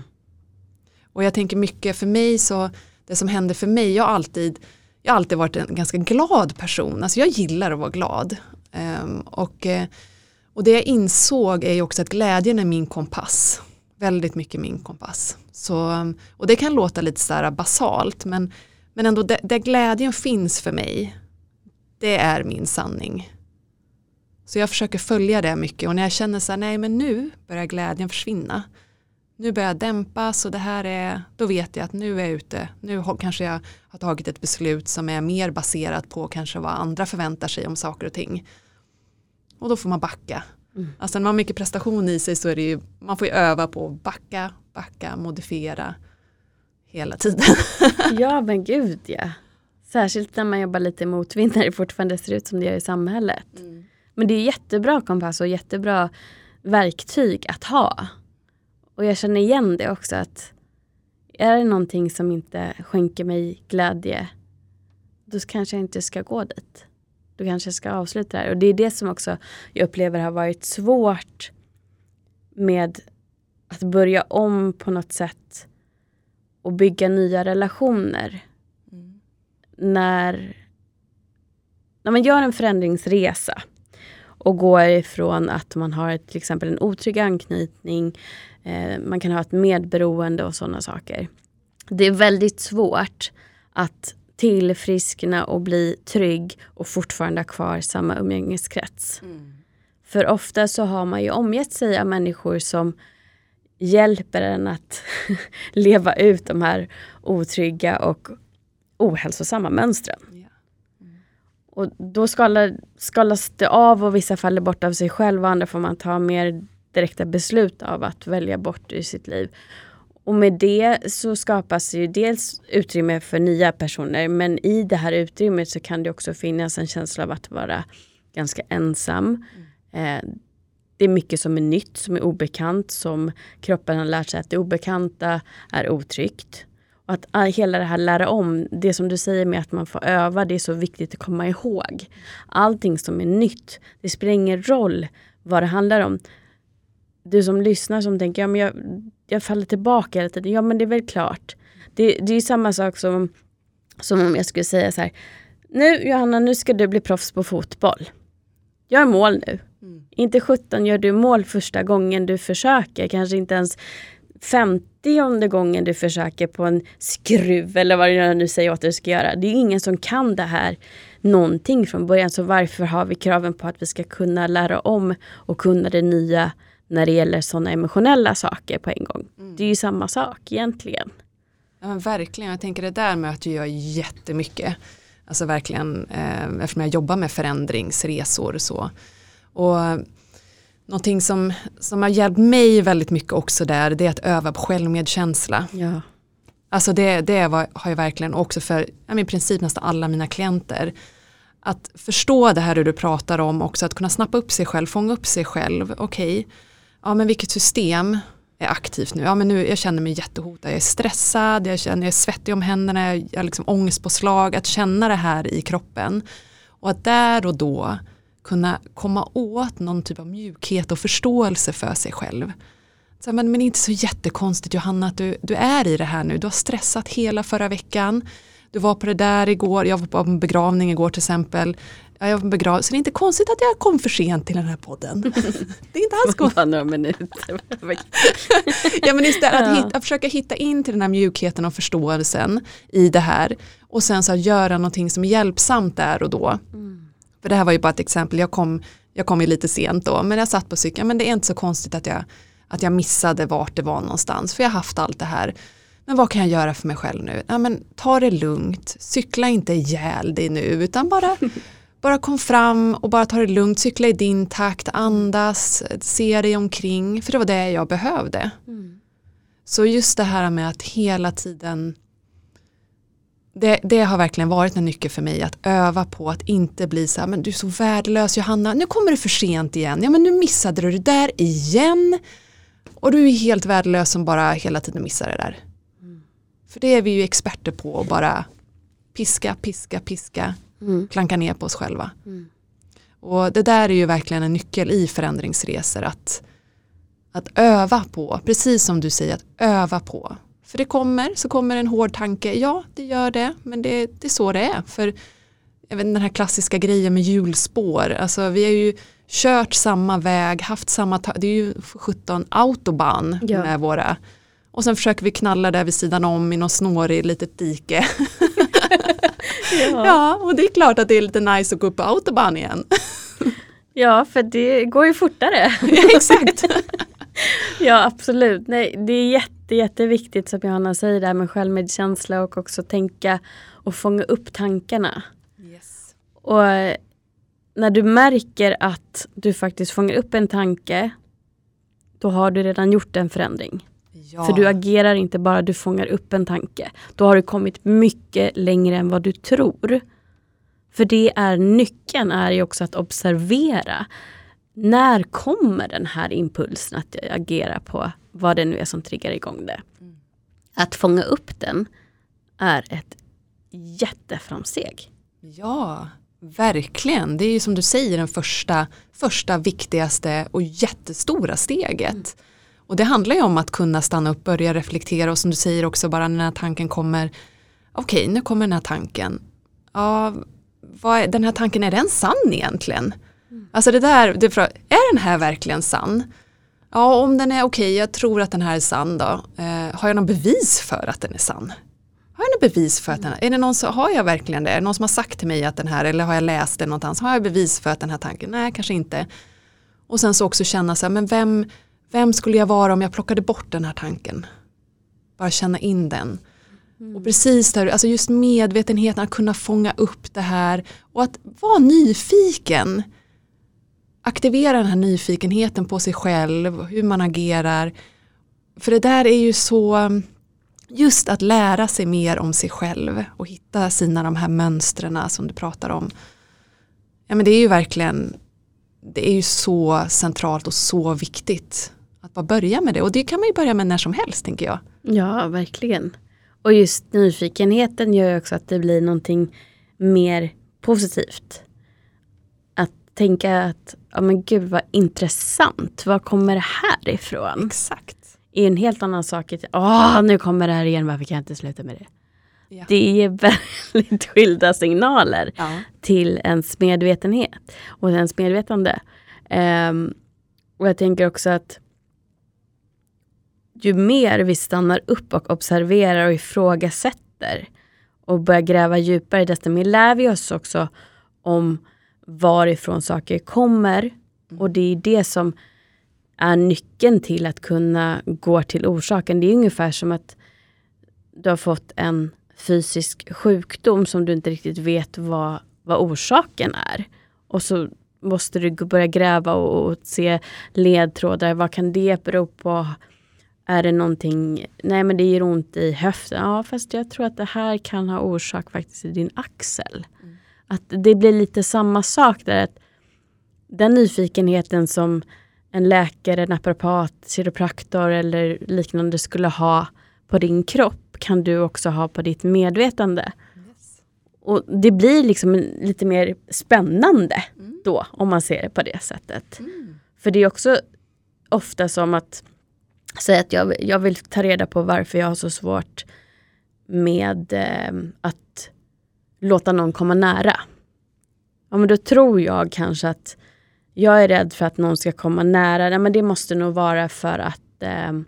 S2: Och jag tänker mycket för mig så, det som händer för mig, jag har alltid, jag har alltid varit en ganska glad person. Alltså jag gillar att vara glad. Um, och, eh, och det jag insåg är ju också att glädjen är min kompass. Väldigt mycket min kompass. Så, ehm, och det kan låta lite så basalt men, men ändå där, där glädjen finns för mig det är min sanning. Så jag försöker följa det mycket och när jag känner så här, nej men nu börjar glädjen försvinna. Nu börjar jag dämpas och det här är, då vet jag att nu är jag ute, nu kanske jag har tagit ett beslut som är mer baserat på kanske vad andra förväntar sig om saker och ting. Och då får man backa. Mm. Alltså när man har mycket prestation i sig så är det ju, man får ju öva på att backa, backa, modifiera hela tiden. <laughs>
S1: ja men gud ja. Särskilt när man jobbar lite motvind när det fortfarande ser ut som det gör i samhället. Mm. Men det är jättebra kompass och jättebra verktyg att ha. Och jag känner igen det också att är det någonting som inte skänker mig glädje då kanske jag inte ska gå dit. Då kanske jag ska avsluta det här. Och det är det som också jag upplever har varit svårt med att börja om på något sätt och bygga nya relationer när, när man gör en förändringsresa och går ifrån att man har till exempel en otrygg anknytning, man kan ha ett medberoende och sådana saker. Det är väldigt svårt att tillfriskna och bli trygg och fortfarande ha kvar samma umgängeskrets. Mm. För ofta så har man ju omgett sig av människor som hjälper en att <laughs> leva ut de här otrygga och ohälsosamma mönstren. Mm. Och då skalar, skalas det av och vissa faller bort av sig själv och andra får man ta mer direkta beslut av att välja bort i sitt liv. Och med det så skapas ju dels utrymme för nya personer men i det här utrymmet så kan det också finnas en känsla av att vara ganska ensam. Mm. Eh, det är mycket som är nytt, som är obekant, som kroppen har lärt sig att det obekanta är otryggt. Och att hela det här lära om, det som du säger med att man får öva, det är så viktigt att komma ihåg. Allting som är nytt, det spelar ingen roll vad det handlar om. Du som lyssnar som tänker, ja men jag, jag faller tillbaka hela tiden. Ja men det är väl klart. Det, det är samma sak som, som om jag skulle säga så här. Nu Johanna, nu ska du bli proffs på fotboll. Gör mål nu. Mm. Inte 17 gör du mål första gången du försöker. Kanske inte ens femtionde gången du försöker på en skruv eller vad jag nu säger att du ska göra. Det är ingen som kan det här någonting från början. Så varför har vi kraven på att vi ska kunna lära om och kunna det nya när det gäller sådana emotionella saker på en gång. Mm. Det är ju samma sak egentligen.
S2: Ja men verkligen, jag tänker det där möter jag jättemycket. Alltså verkligen, eh, eftersom jag jobbar med förändringsresor så. Och Någonting som, som har hjälpt mig väldigt mycket också där det är att öva på självmedkänsla.
S1: Ja.
S2: Alltså det, det var, har jag verkligen också för i princip nästan alla mina klienter. Att förstå det här du pratar om också, att kunna snappa upp sig själv, fånga upp sig själv. Okej, okay ja men vilket system är aktivt nu? Ja men nu, jag känner mig jättehotad, jag är stressad, jag känner jag är svettig om händerna, jag har liksom ångestpåslag, att känna det här i kroppen. Och att där och då kunna komma åt någon typ av mjukhet och förståelse för sig själv. Så, men, men inte så jättekonstigt Johanna att du, du är i det här nu. Du har stressat hela förra veckan. Du var på det där igår, jag var på en begravning igår till exempel. Ja, jag var begravd, så det är inte konstigt att jag kom för sent till den här podden. <laughs> det är inte alls konstigt.
S1: Några minuter. <laughs>
S2: ja, men istället att, hitta, att försöka hitta in till den här mjukheten och förståelsen i det här och sen så att göra någonting som är hjälpsamt där och då. För det här var ju bara ett exempel, jag kom, jag kom ju lite sent då, men jag satt på cykeln, men det är inte så konstigt att jag, att jag missade vart det var någonstans, för jag har haft allt det här. Men vad kan jag göra för mig själv nu? Ja, men ta det lugnt, cykla inte ihjäl dig nu, utan bara, <laughs> bara kom fram och bara ta det lugnt, cykla i din takt, andas, se dig omkring, för det var det jag behövde. Så just det här med att hela tiden det, det har verkligen varit en nyckel för mig att öva på att inte bli så här, men du är så värdelös Johanna, nu kommer du för sent igen, ja men nu missade du det där igen. Och du är helt värdelös som bara hela tiden missar det där. För det är vi ju experter på att bara piska, piska, piska,
S1: Mm.
S2: klanka ner på oss själva.
S1: Mm.
S2: Och det där är ju verkligen en nyckel i förändringsresor att, att öva på, precis som du säger, att öva på. För det kommer, så kommer en hård tanke, ja det gör det, men det, det är så det är. För jag vet, den här klassiska grejen med hjulspår, alltså vi har ju kört samma väg, haft samma, det är ju för 17 autobahn
S1: Ja.
S2: med våra, och sen försöker vi knalla där vid sidan om i någon snårig litet dike. <laughs>
S1: Ja.
S2: Ja, och det är klart att det är lite nice att gå upp på autobahn igen. <laughs>
S1: ja, för det går ju fortare.
S2: ja, exakt. <laughs>
S1: Ja absolut. Nej, det är jätte, jätteviktigt som Johanna säger där med självmedkänsla och också tänka och fånga upp tankarna.
S2: Yes.
S1: Och när du märker att du faktiskt fångar upp en tanke då har du redan gjort en förändring.
S2: Ja.
S1: För du agerar inte bara, du fångar upp en tanke. Då har du kommit mycket längre än vad du tror. För det är nyckeln är ju också att observera. När kommer den här impulsen att jag agerar på vad det nu är som triggar igång det? Att fånga upp den är ett jätteframsteg.
S2: ja, verkligen. Det är ju som du säger den första, första viktigaste och jättestora steget. Och det handlar ju om att kunna stanna upp, börja reflektera och som du säger också bara när tanken kommer. Okej, nu kommer den här tanken. Ja, är, den här tanken, är den sann egentligen? Alltså det där, det, är den här verkligen sann? Ja, om den är okej, jag tror att den här är sann då. Eh, har jag någon bevis för att den är sann? Har jag något bevis för att den är det någon som, har jag verkligen det? Är det någon som har sagt till mig att den här, eller har jag läst det någonstans, har jag bevis för att den här tanken, nej kanske inte. Och sen så också känna så här, men vem, vem skulle jag vara om jag plockade bort den här tanken? Bara känna in den. Och precis där, alltså just medvetenheten att kunna fånga upp det här och att vara nyfiken. Aktivera den här nyfikenheten på sig själv, hur man agerar. För det där är ju så, just att lära sig mer om sig själv och hitta sina de här mönstren som du pratar om. Ja men det är ju verkligen, det är ju så centralt och så viktigt att bara börja med det. Och det kan man ju börja med när som helst tänker jag.
S1: Ja, verkligen. Och just nyfikenheten gör ju också att det blir någonting mer positivt. Att tänka att, ja men gud vad intressant, var kommer det här ifrån?
S2: Exakt.
S1: är en helt annan sak. Åh, nu kommer det här igen, varför kan jag inte sluta med det?
S2: Ja.
S1: Det ger <laughs> väldigt skilda signaler
S2: Ja.
S1: till ens medvetenhet och ens medvetande. Ehm, och jag tänker också att ju mer vi stannar upp och observerar och ifrågasätter och börjar gräva djupare, desto mer lär vi oss också om varifrån saker kommer. Och det är det som är nyckeln till att kunna gå till orsaken. Det är ungefär som att du har fått en fysisk sjukdom som du inte riktigt vet vad, vad orsaken är. Och så måste du börja gräva och, och se ledtrådar. Vad kan det bero på? Är det någonting, nej men det gör ont i höften. Ja fast jag tror att det här kan ha orsak faktiskt i din axel. Att det blir lite samma sak där. Att den nyfikenheten som en läkare, naprapat, kiropraktor eller liknande skulle ha på din kropp kan du också ha på ditt medvetande. Och det blir liksom lite mer spännande då om man ser det på det sättet. För det är också ofta som att säga att jag, jag vill ta reda på varför jag har så svårt med eh, att låta någon komma nära. ja, men då tror jag kanske att jag är rädd för att någon ska komma nära. Ja, men det måste nog vara för att ehm,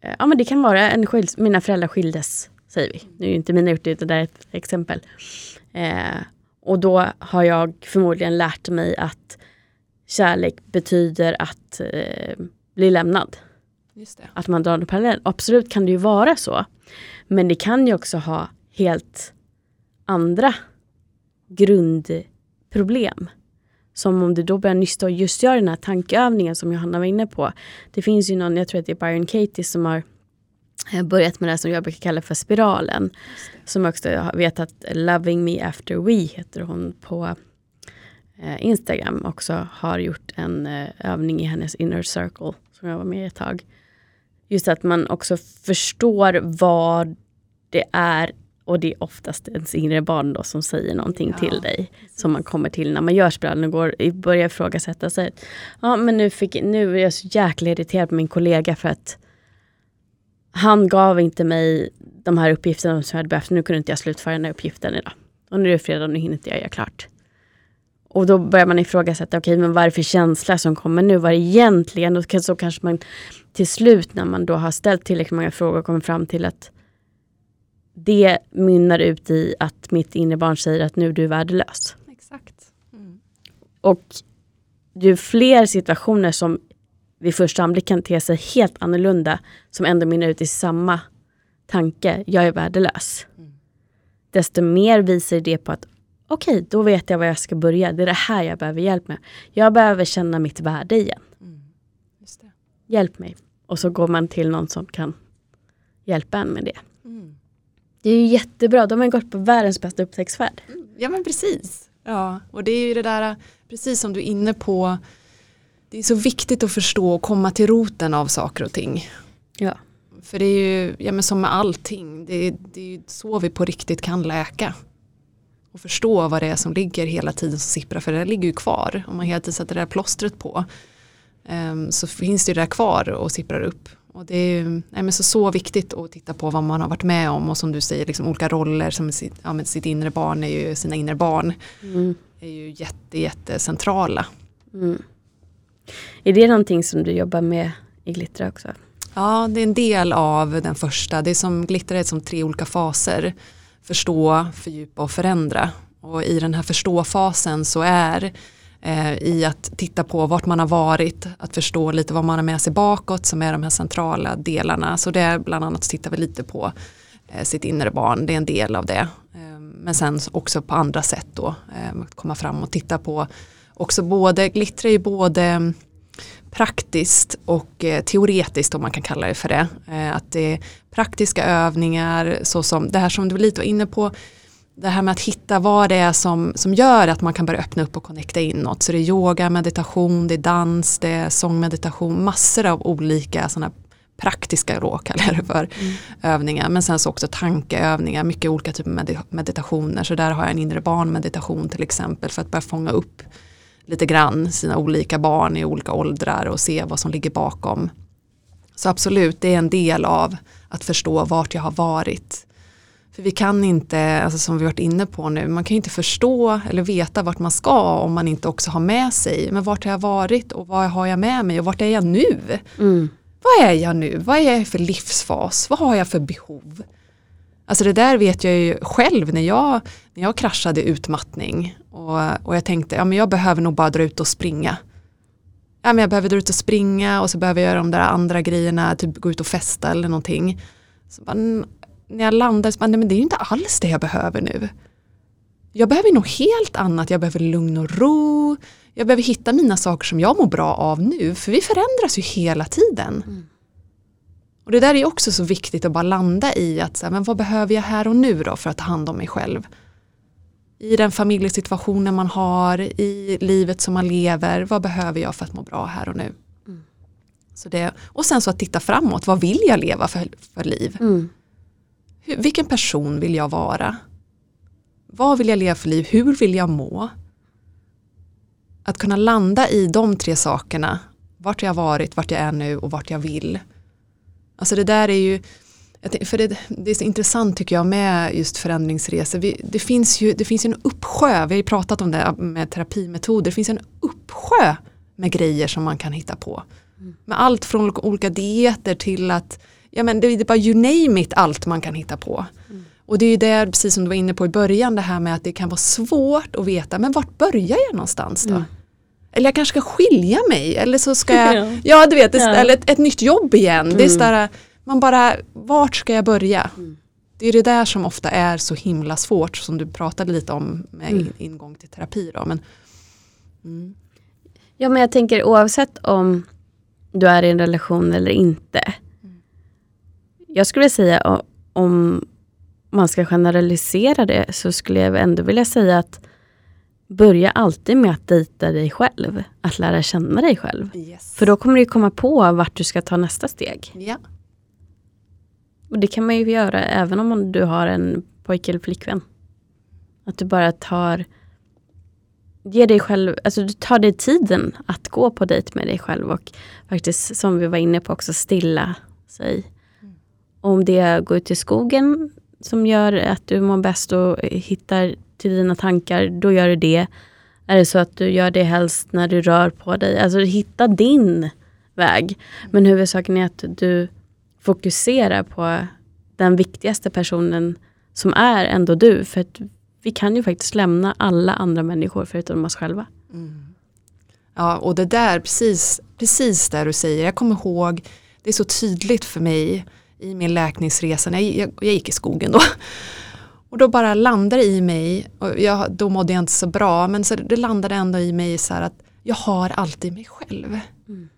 S1: eh, ja, men det kan vara en skils, mina föräldrar skildes, säger vi. Nu är ju inte mina gjort det, det där är ett exempel. Eh, och då har jag förmodligen lärt mig att kärlek betyder att eh, bli lämnad. Att man drar en parallell. Absolut kan det ju vara så. Men det kan ju också ha helt andra grundproblem. Som om du då börjar nysta och just gör den här tankeövningen som Johanna var inne på. Det finns ju någon, jag tror att det är Byron Katie som har eh, börjat med det som jag brukar kalla för spiralen. Som också vet att Loving Me After We heter hon på eh, Instagram också har gjort en eh, övning i hennes inner circle som jag var med i ett tag. Just att man också förstår vad det är och det är oftast ens inre barn då som säger någonting ja, till dig. Precis. Som man kommer till när man gör spiralen och går, börjar ifrågasätta sig. Ja men nu, fick, nu är jag så jäkla irriterad på min kollega för att han gav inte mig de här uppgifterna som jag hade behövt. Nu kunde inte jag slutföra den här uppgiften idag. Och nu är det fredag och nu hinner inte jag göra klart. Och då börjar man ifrågasätta, okej okay, men vad är det för känsla som kommer nu? Vad är det egentligen? Och så kanske man till slut när man då har ställt tillräckligt många frågor kommer fram till att det mynnar ut i att mitt inre barn säger att nu är du värdelös.
S2: Exakt. Mm.
S1: Och ju fler situationer som vid första anblick kan te sig helt annorlunda som ändå mynnar ut i samma tanke, jag är värdelös. Mm. Desto mer visar det på att okej, okay, då vet jag var jag ska börja. Det är det här jag behöver hjälp med. Jag behöver känna mitt värde igen. Mm. Hjälp mig. Och så går man till någon som kan hjälpa en med det. Mm. Det är ju jättebra, de har gått på världens bästa upptäcktsfärd.
S2: Mm. Ja men precis. Ja, och det är ju det där, precis som du är inne på, det är så viktigt att förstå och komma till roten av saker och ting.
S1: Ja.
S2: För det är ju, ja men som med allting, det är, det är så vi på riktigt kan läka. Och förstå vad det är som ligger hela tiden som sipprar, för det ligger ju kvar. Om man hela tiden sätter det där plåstret på um, så finns det ju där kvar och sipprar upp. Och det är ju nej, så, så viktigt att titta på vad man har varit med om och som du säger, liksom olika roller som sitt, ja, men sitt inre barn är ju sina inre barn. Mm. är ju jätte, jättecentrala. Mm.
S1: Är det någonting som du jobbar med i Glittra också?
S2: Ja, det är en del av den första. Det är som Glittra är som tre olika faser. Förstå, fördjupa och förändra. Och i den här förstå-fasen så är eh, i att titta på vart man har varit, att förstå lite vad man har med sig bakåt som är de här centrala delarna. Så det är bland annat tittar vi lite på eh, sitt inre barn, det är en del av det. Eh, men sen också på andra sätt då, ehm, komma fram och titta på också både, glittra ju både praktiskt och eh, teoretiskt om man kan kalla det för det. Eh, att det är praktiska övningar såsom det här som du lite var inne på det här med att hitta vad det är som, som gör att man kan börja öppna upp och connecta in något. Så det är yoga, meditation, det är dans, det är sångmeditation, massor av olika sådana praktiska då <laughs> kallar det för mm. övningar. Men sen så också tankeövningar, mycket olika typer av meditationer. Så där har jag en inre barnmeditation till exempel för att börja fånga upp lite grann sina olika barn i olika åldrar och se vad som ligger bakom. Så absolut, det är en del av att förstå vart jag har varit. För vi kan inte, alltså som vi varit inne på nu, man kan inte förstå eller veta vart man ska om man inte också har med sig, men vart har jag varit och vad har jag med mig och vart är jag nu? Mm. Vad är jag nu? Vad är jag för livsfas? Vad har jag för behov? Alltså det där vet jag ju själv när jag, när jag kraschade utmattning och, och jag tänkte, ja men jag behöver nog bara dra ut och springa. Ja men jag behöver dra ut och springa och så behöver jag göra de där andra grejerna, typ gå ut och festa eller någonting. Så bara, när jag landade, så bara, nej men det är ju inte alls det jag behöver nu. Jag behöver nog helt annat, jag behöver lugn och ro, jag behöver hitta mina saker som jag mår bra av nu, för vi förändras ju hela tiden. Mm. Och det där är också så viktigt att bara landa i att, men vad behöver jag här och nu då för att ta hand om mig själv? I den familjesituationen man har, i livet som man lever, vad behöver jag för att må bra här och nu? Mm. Så det, och sen så att titta framåt, vad vill jag leva för, för liv? Mm. Hur, vilken person vill jag vara? Vad vill jag leva för liv? Hur vill jag må? Att kunna landa i de tre sakerna, vart jag varit, vart jag är nu och vart jag vill. Alltså det där är ju, för det, det, är så intressant tycker jag med just förändringsresor. Vi, det, finns ju, det finns ju en uppsjö, vi har ju pratat om det med terapimetoder, det finns en uppsjö med grejer som man kan hitta på. Mm. Med allt från olika dieter till att, ja men det är bara you name it allt man kan hitta på. Mm. Och det är ju det, precis som du var inne på i början, det här med att det kan vara svårt att veta, men vart börjar jag någonstans då? Mm. Eller jag kanske ska skilja mig, eller så ska jag, <laughs> ja, du vet, ja. eller ett, ett, nytt jobb igen. Det är mm. sådär, man bara, vart ska jag börja? Mm. Det är det där som ofta är så himla svårt som du pratade lite om med mm. ingång till terapi. Då. Men,
S1: mm. Ja men jag tänker oavsett om du är i en relation eller inte. Mm. Jag skulle säga om man ska generalisera det så skulle jag ändå vilja säga att börja alltid med att dejta dig själv. Att lära känna dig själv. Yes. För då kommer du komma på vart du ska ta nästa steg.
S2: Ja.
S1: Och det kan man ju göra även om du har en pojke eller flickvän. Att du bara tar Ge dig själv, alltså du tar dig tiden att gå på dejt med dig själv och faktiskt som vi var inne på också stilla sig. Mm. Om det är att gå ut i skogen som gör att du mår bäst och hittar till dina tankar, då gör du det. Är det så att du gör det helst när du rör på dig, alltså hitta din väg. Men huvudsaken är att du fokuserar på den viktigaste personen som är ändå du. För att vi kan ju faktiskt lämna alla andra människor förutom oss själva. Mm.
S2: Ja, och det där, precis, precis där du säger, jag kommer ihåg, det är så tydligt för mig i min läkningsresa, jag, jag, jag gick i skogen då. Och då bara landade i mig, och jag, då mådde jag inte så bra, men så det landade ändå i mig så här att jag har alltid mig själv. Mm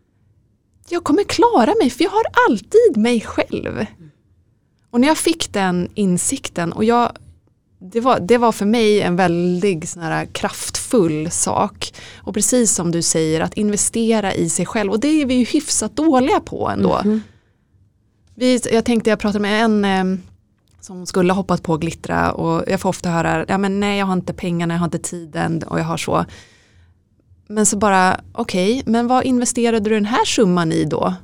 S2: jag kommer klara mig för jag har alltid mig själv. Och när jag fick den insikten och jag, det, var, det var för mig en väldigt sån här kraftfull sak. Och precis som du säger att investera i sig själv och det är vi ju hyfsat dåliga på ändå. Mm vi, jag tänkte jag pratade med en som skulle hoppat på glittra och jag får ofta höra, ja men nej jag har inte pengarna, jag har inte tiden och jag har så. Men så bara, okej, okay, men vad investerade du den här summan i då?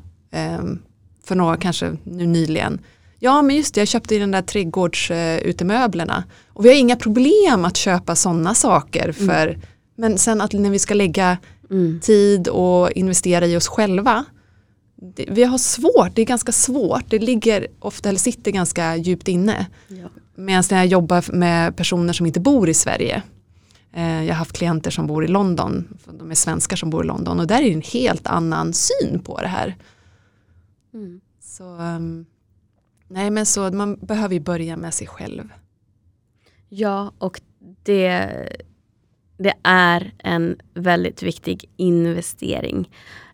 S2: Um, för några kanske nu nyligen. Ja men just det, jag köpte i den där trädgårdsutemöblerna. Och vi har inga problem att köpa sådana saker. För, mm. Men sen att när vi ska lägga mm. tid och investera i oss själva. Det, vi har svårt, det är ganska svårt. Det ligger ofta, eller sitter ganska djupt inne. Ja. Medan när jag jobbar med personer som inte bor i Sverige Eh, jag har haft klienter som bor i London, de är svenskar som bor i London och där är det en helt annan syn på det här. Mm. Så, um, nej men så man behöver ju börja med sig själv.
S1: Ja och det, det är en väldigt viktig investering.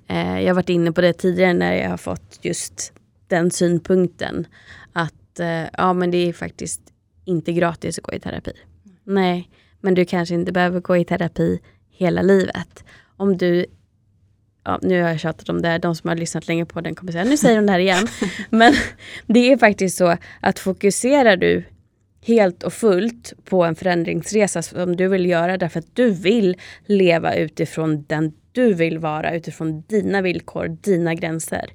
S1: Eh, jag har varit inne på det tidigare när jag har fått just den synpunkten. Att eh, ja men det är faktiskt inte gratis att gå i terapi. Mm. Nej, men du kanske inte behöver gå i terapi hela livet. Om du Ja, nu har jag tjatat om det, de som har lyssnat länge på den kommer säga nu säger de det här igen. <laughs> Men det är faktiskt så att fokuserar du helt och fullt på en förändringsresa som du vill göra därför att du vill leva utifrån den du vill vara, utifrån dina villkor, dina gränser.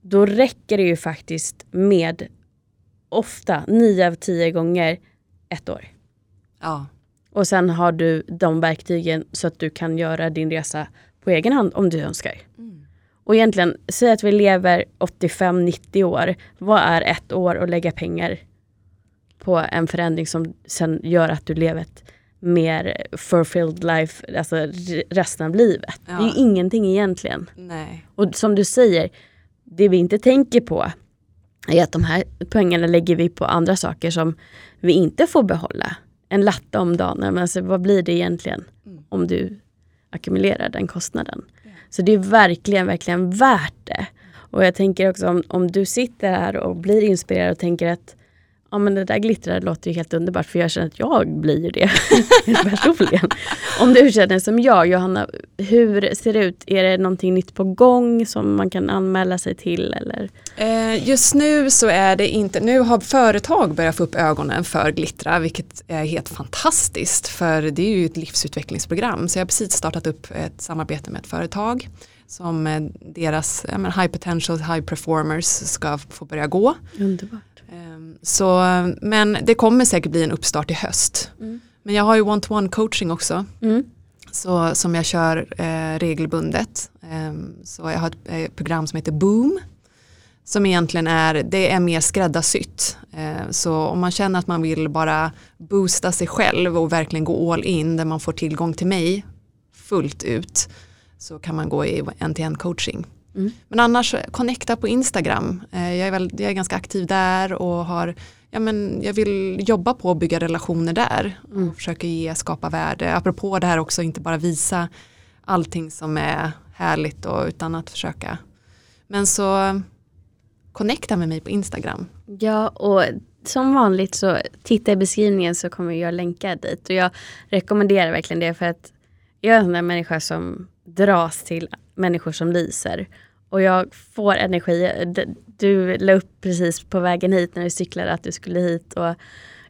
S1: Då räcker det ju faktiskt med ofta, nio av tio gånger, ett år.
S2: Ja.
S1: Och sen har du de verktygen så att du kan göra din resa på egen hand om du önskar. Mm. Och egentligen, säg att vi lever 85-90 år. Vad är ett år att lägga pengar på en förändring som sen gör att du lever ett mer fulfilled life, alltså resten av livet. Ja. Det är ju ingenting egentligen.
S2: Nej.
S1: Och som du säger, det vi inte tänker på är att de här pengarna lägger vi på andra saker som vi inte får behålla en latte om dagen, men alltså, vad blir det egentligen mm. om du ackumulerar den kostnaden? Yeah. Så det är verkligen, verkligen värt det. Och jag tänker också om, om du sitter här och blir inspirerad och tänker att ja men det där glittrar låter ju helt underbart för jag känner att jag blir ju det <laughs> <laughs> personligen. Om du känner som jag, Johanna, hur ser det ut? Är det någonting nytt på gång som man kan anmäla sig till? Eller?
S2: Eh, just nu så är det inte, nu har företag börjat få upp ögonen för Glittra vilket är helt fantastiskt för det är ju ett livsutvecklingsprogram så jag har precis startat upp ett samarbete med ett företag som eh, deras men high potential, high performers ska få börja gå.
S1: Underbart.
S2: Ehm, Så, men det kommer säkert bli en uppstart i höst.
S1: Mm.
S2: Men jag har ju one-to-one coaching också.
S1: Mm.
S2: Så, som jag kör eh, regelbundet. Ehm, så jag har ett eh, program som heter Boom. Som egentligen är, det är mer skräddarsytt. Eh, så om man känner att man vill bara boosta sig själv och verkligen gå all in där man får tillgång till mig fullt ut. Så kan man gå i en-till-en coaching.
S1: Mm.
S2: Men annars connecta på Instagram. Eh, jag, är väl, jag är ganska aktiv där och har, ja, men jag vill jobba på att bygga relationer där.
S1: Mm.
S2: Och försöka ge, skapa värde. Apropå det här också, inte bara visa allting som är härligt och, utan att försöka. Men så connecta med mig på Instagram.
S1: Ja, och som vanligt så titta i beskrivningen så kommer jag länka dit. Och jag rekommenderar verkligen det för att jag är en människa som dras till människor som lyser. Och jag får energi. Du la upp precis på vägen hit när vi cyklade att du skulle hit. Och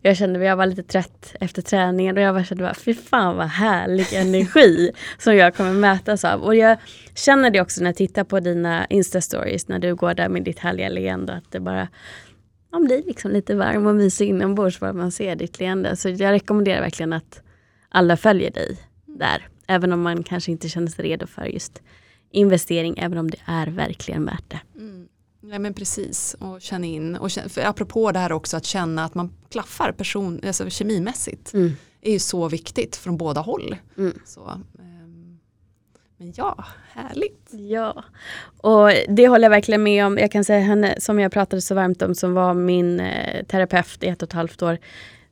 S1: jag kände att jag var lite trött efter träningen och jag bara kände bara, fy fan vad härlig energi <laughs> som jag kommer mötas av. Och jag känner det också när jag tittar på dina Insta-stories när du går där med ditt härliga leende. Att det bara man blir liksom lite varm och mysig inombords bara man ser ditt leende. Så jag rekommenderar verkligen att alla följer dig där. Även om man kanske inte känner sig redo för just investering, även om det är verkligen värt det.
S2: Mm. Nej men precis, och känna in. Och känna, för apropå det här också att känna att man klaffar person, alltså kemimässigt.
S1: Mm.
S2: är ju så viktigt från båda håll.
S1: Mm.
S2: Så, ehm, men ja, härligt.
S1: Ja, och det håller jag verkligen med om. Jag kan säga henne som jag pratade så varmt om som var min eh, terapeut i ett och ett halvt år.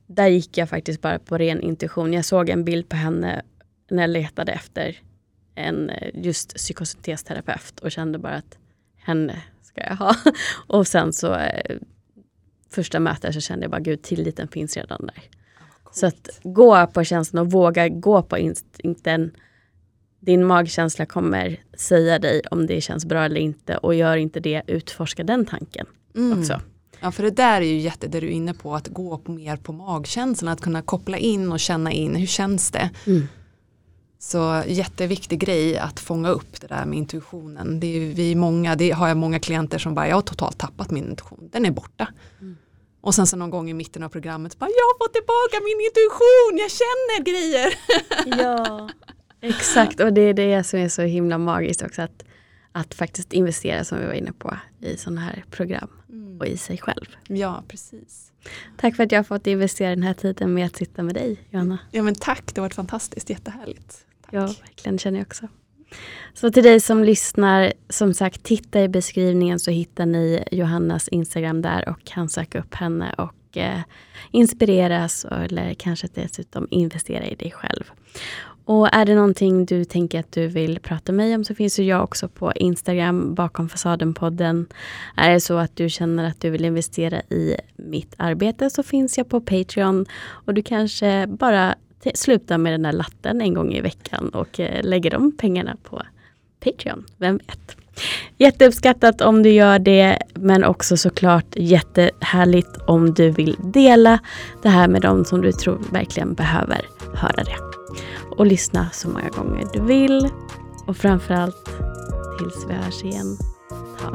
S1: Där gick jag faktiskt bara på ren intuition. Jag såg en bild på henne när jag letade efter en eh, just psykosyntesterapeut och kände bara att henne ska jag ha. <laughs> Och sen så eh, första mötet så kände jag bara gud tilliten finns redan där. Så att gå på känslan och våga gå på instinkten. Din magkänsla kommer säga dig om det känns bra eller inte och gör inte det, utforska den tanken
S2: Mm.
S1: också.
S2: Ja för det där är ju jätte det du är inne på att gå på mer på magkänslan, att kunna koppla in och känna in hur känns det.
S1: Mm.
S2: Så jätteviktig grej att fånga upp det där med intuitionen. Det är vi många, det har jag många klienter som bara jag har totalt tappat min intuition, den är borta.
S1: Mm.
S2: Och sen så någon gång i mitten av programmet bara jag har fått tillbaka min intuition, jag känner grejer. <laughs>
S1: Ja, exakt. Och det är det som är så himla magiskt också. Att, att faktiskt investera som vi var inne på i sådana här program och i sig själv.
S2: Ja precis.
S1: Tack för att jag har fått investera den här tiden med att sitta med dig, Johanna.
S2: Ja men tack, det har varit fantastiskt, jättehärligt.
S1: Ja, verkligen känner jag också. Så till dig som lyssnar, som sagt, titta i beskrivningen så hittar ni Johannas Instagram där och kan söka upp henne och eh, inspireras eller kanske dessutom investera i dig själv. Och är det någonting du tänker att du vill prata med mig om så finns ju jag också på Instagram bakom fasaden-podden. Är det så att du känner att du vill investera i mitt arbete så finns jag på Patreon och du kanske bara slutar med den där latten en gång i veckan och eh, lägger de pengarna på Patreon. Vem vet? Jätteuppskattat om du gör det men också såklart jättehärligt om du vill dela det här med dem som du tror verkligen behöver höra det. Och lyssna så många gånger du vill. Och framförallt tills vi hörs igen, ta